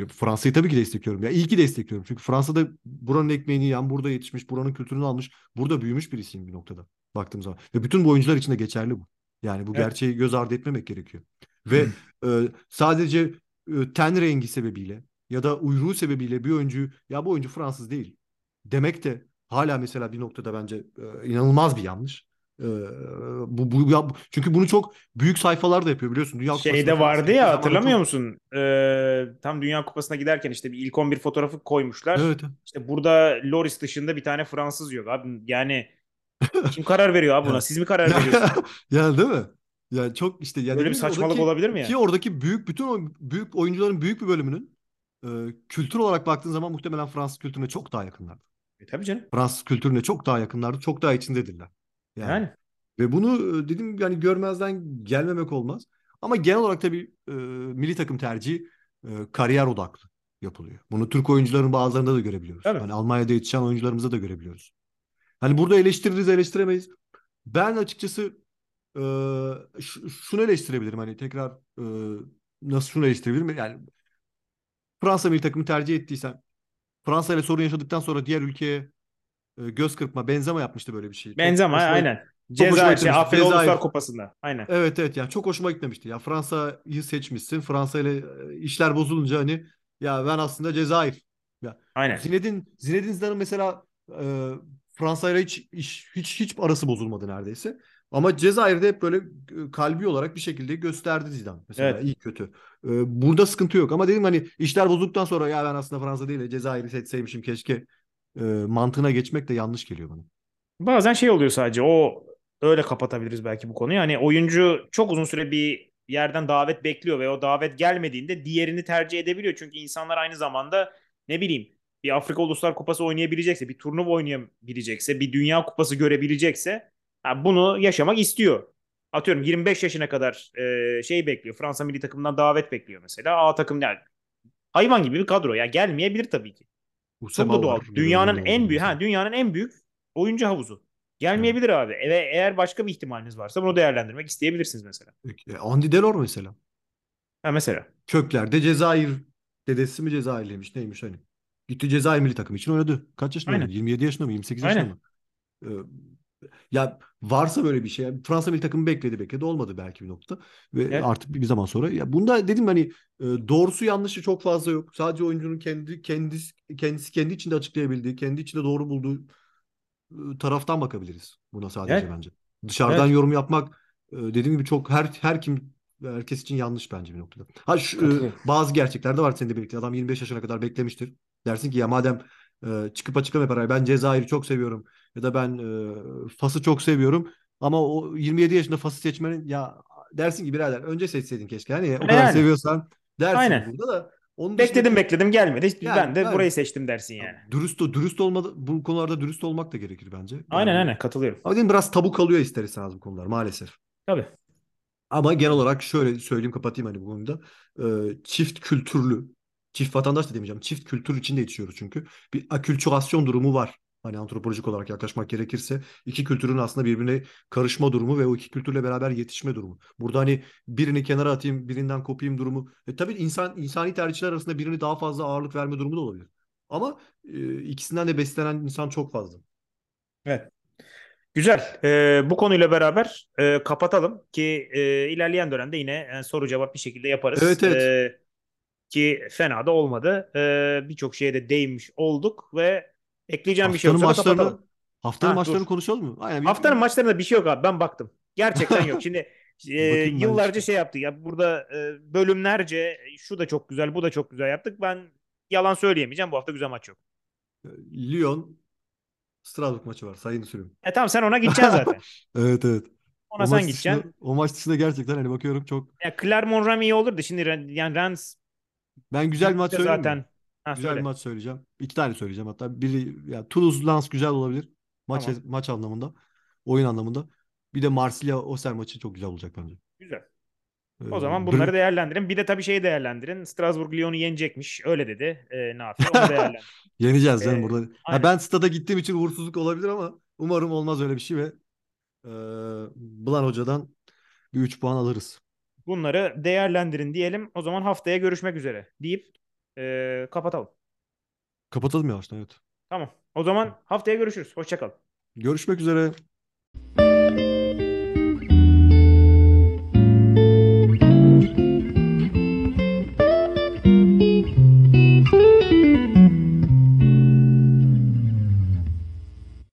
Fransa'yı tabii ki destekliyorum. Ya iyi ki destekliyorum. Çünkü Fransa'da buranın ekmeğini yiyen, burada yetişmiş, buranın kültürünü almış, burada büyümüş birisiyim bir noktada baktığım zaman. Ve bütün bu oyuncular için de geçerli bu. Yani bu Evet. gerçeği göz ardı etmemek gerekiyor. Ve e, sadece e, ten rengi sebebiyle ya da uyruğu sebebiyle bir oyuncuyu ya bu oyuncu Fransız değil demek de hala mesela bir noktada bence e, inanılmaz bir yanlış. E, bu, bu ya- çünkü bunu çok büyük sayfalar da yapıyor biliyorsun. Dünya Kupası'nda Şeyde vardı ya hatırlamıyor çok- musun? Ee, tam Dünya Kupası'na giderken işte bir ilk 11 fotoğrafı koymuşlar. Evet. İşte burada Loris dışında bir tane Fransız yok abi. Yani [laughs] kim karar veriyor abi buna? Siz mi karar veriyorsunuz? [laughs] yani değil mi? Yani çok işte yani Böyle bir saçmalık oradaki- olabilir mi ya? Ki oradaki büyük bütün o büyük oyuncuların büyük bir bölümünün e, kültür olarak baktığın zaman muhtemelen Fransız kültürüne çok daha yakınlardı. E, tabii canım. Fransız kültürüne çok daha yakınlardı. Çok daha içindedirler. Yani. Yani. Ve bunu e, dedim yani görmezden gelmemek olmaz. Ama genel olarak tabii e, milli takım tercihi e, kariyer odaklı yapılıyor. Bunu Türk oyuncuların bazılarında da görebiliyoruz. Tabii. Hani Almanya'da yetişen oyuncularımızda da görebiliyoruz. Hani burada eleştiririz eleştiremeyiz. Ben açıkçası e, şunu eleştirebilirim hani tekrar e, nasıl şunu eleştirebilirim yani Fransa milli takımı tercih ettiysen Fransa ile sorun yaşadıktan sonra diğer ülkeye göz kırpma Benzema yapmıştı böyle bir şey. Çok Benzema hoşuma- aynen. Ceza şey. Afrika Cezayir. Uluslar Kupası'nda. Aynen. Evet evet yani çok hoşuma gitmemişti. Ya Fransa'yı seçmişsin. Fransa ile e, işler bozulunca hani ya ben aslında Cezayir. Ya Aynen. Zinedine Zinedine Zidane'ın mesela e, Fransa ile hiç, hiç hiç hiç arası bozulmadı neredeyse. Ama Cezayir'de hep böyle e, kalbi olarak bir şekilde gösterdi Zidane mesela Evet. iyi kötü. E, burada sıkıntı yok ama dedim hani işler bozduktan sonra ya ben aslında Fransa değil de Cezayir'i seçseymişim keşke e, mantığına geçmek de yanlış geliyor bana. Bazen şey oluyor sadece o öyle kapatabiliriz belki bu konuyu. Hani oyuncu çok uzun süre bir yerden davet bekliyor ve o davet gelmediğinde diğerini tercih edebiliyor. Çünkü insanlar aynı zamanda ne bileyim bir Afrika Uluslar Kupası oynayabilecekse, bir turnuva oynayabilecekse, bir Dünya Kupası görebilecekse ha, bunu yaşamak istiyor. Atıyorum 25 yaşına kadar e, şey bekliyor. Fransa milli takımından davet bekliyor mesela. A takım yani hayvan gibi bir kadro. Ya gelmeyebilir tabii ki. Çok Usema da doğal. var, Dünyanın en büyük ha dünyanın en büyük oyuncu havuzu. Gelmeyebilir abi. Ve eğer başka bir ihtimaliniz varsa bunu değerlendirmek isteyebilirsiniz mesela. E, Andy Delors mesela. Ha mesela. Köklerde Cezayir dedesi mi Cezayirliymiş neymiş hani. Gitti Cezayir milli takımı için oynadı. Kaç yaşında Aynen. oynadı? 27 yaşında mı? 28 Aynen. yaşında mı? Ee, ya varsa böyle bir şey. Yani Fransa milli takımı bekledi bekledi olmadı belki bir nokta. Ve Evet. artık bir zaman sonra ya bunda dedim hani e, doğrusu yanlışı çok fazla yok. Sadece oyuncunun kendi kendisi kendisi kendi içinde açıklayabildiği, kendi içinde doğru bulduğu e, taraftan bakabiliriz buna sadece Evet. bence. Dışarıdan Evet. yorum yapmak e, dediğim gibi çok her her kim herkes için yanlış bence bir noktada. Ha şu, e, bazı gerçekler de var seninle birlikte. Adam 25 yaşına kadar beklemiştir. Dersin ki ya madem e, çıkıp açıklama yapar ben Cezayir'i çok seviyorum ya da ben e, Fas'ı çok seviyorum ama o 27 yaşında Fas'ı seçmenin ya dersin ki birader önce seçseydin keşke. Hani o kadar Yani. seviyorsan dersin Aynen. burada da onun Bekledim dışındaki- bekledim gelmedi. Yani, ben de aynen. burayı seçtim dersin yani. Dürüst dürüst olmadı bu konularda dürüst olmak da gerekir bence. Aynen Yani- aynen katılıyorum. ama dedim biraz tabu kalıyor ister istemez bu konular maalesef. Tabii. Ama genel olarak şöyle söyleyeyim kapatayım hani bu konuda. Ee, çift kültürlü, çift vatandaş da demeyeceğim. Çift kültür içinde yetişiyoruz çünkü. Bir akültürasyon durumu var. Hani antropolojik olarak yaklaşmak gerekirse iki kültürün aslında birbirine karışma durumu ve o iki kültürle beraber yetişme durumu. Burada hani birini kenara atayım, birinden kopayım durumu. E, tabii insan insani tercihler arasında birini daha fazla ağırlık verme durumu da olabilir. Ama e, ikisinden de beslenen insan çok fazla. Evet. Güzel. Ee, bu konuyla beraber e, kapatalım ki e, ilerleyen dönemde yine e, soru cevap bir şekilde yaparız. Evet, evet. Ee, ki fena da olmadı. Ee, Birçok şeye de değinmiş olduk ve ekleyeceğim bir şey yoksa maçlarını kapatalım. haftanın Ha, maçlarını dur. konuşalım mı? Aynen. bir- Haftanın maçlarında bir şey yok abi. Ben baktım. Gerçekten yok. [laughs] Şimdi e, yıllarca işte. şey yaptık. Ya burada e, bölümlerce şu da çok güzel, bu da çok güzel yaptık. Ben yalan söyleyemeyeceğim. Bu hafta güzel maç yok. Lyon Strasbourg maçı var. Sayın sürüm. E tamam sen ona gideceksin zaten. [laughs] Evet evet. Ona o sen gideceksin. dışında, o maç dışında gerçekten hani bakıyorum çok Ya Clermont Remy iyi olurdu. Şimdi yani Rennes ben güzel bir maç söyleyeyim mi? Ha, Güzel söyle. bir maç söyleyeceğim. İki tane söyleyeceğim hatta. Biri ya Toulouse Lens güzel olabilir. Maç Tamam. maç anlamında. Oyun anlamında. Bir de Marsilya Auxerre maçı çok güzel olacak bence. Güzel. Ee, O zaman Br- bunları değerlendirin. Bir de tabii şeyi değerlendirin. Strasbourg Lyon'u yenecekmiş. Öyle dedi. E, Nafi. Onu [laughs] değerlendirin. yeneceğiz canım Ee, burada. Ha, ben stada gittiğim için uğursuzluk olabilir ama umarım olmaz öyle bir şey ve e, Blan Hoca'dan bir 3 puan alırız. Bunları değerlendirin diyelim. O zaman haftaya görüşmek üzere deyip e, kapatalım. Kapatalım yavaştan evet. Tamam. O zaman haftaya görüşürüz. Hoşçakalın. Görüşmek üzere.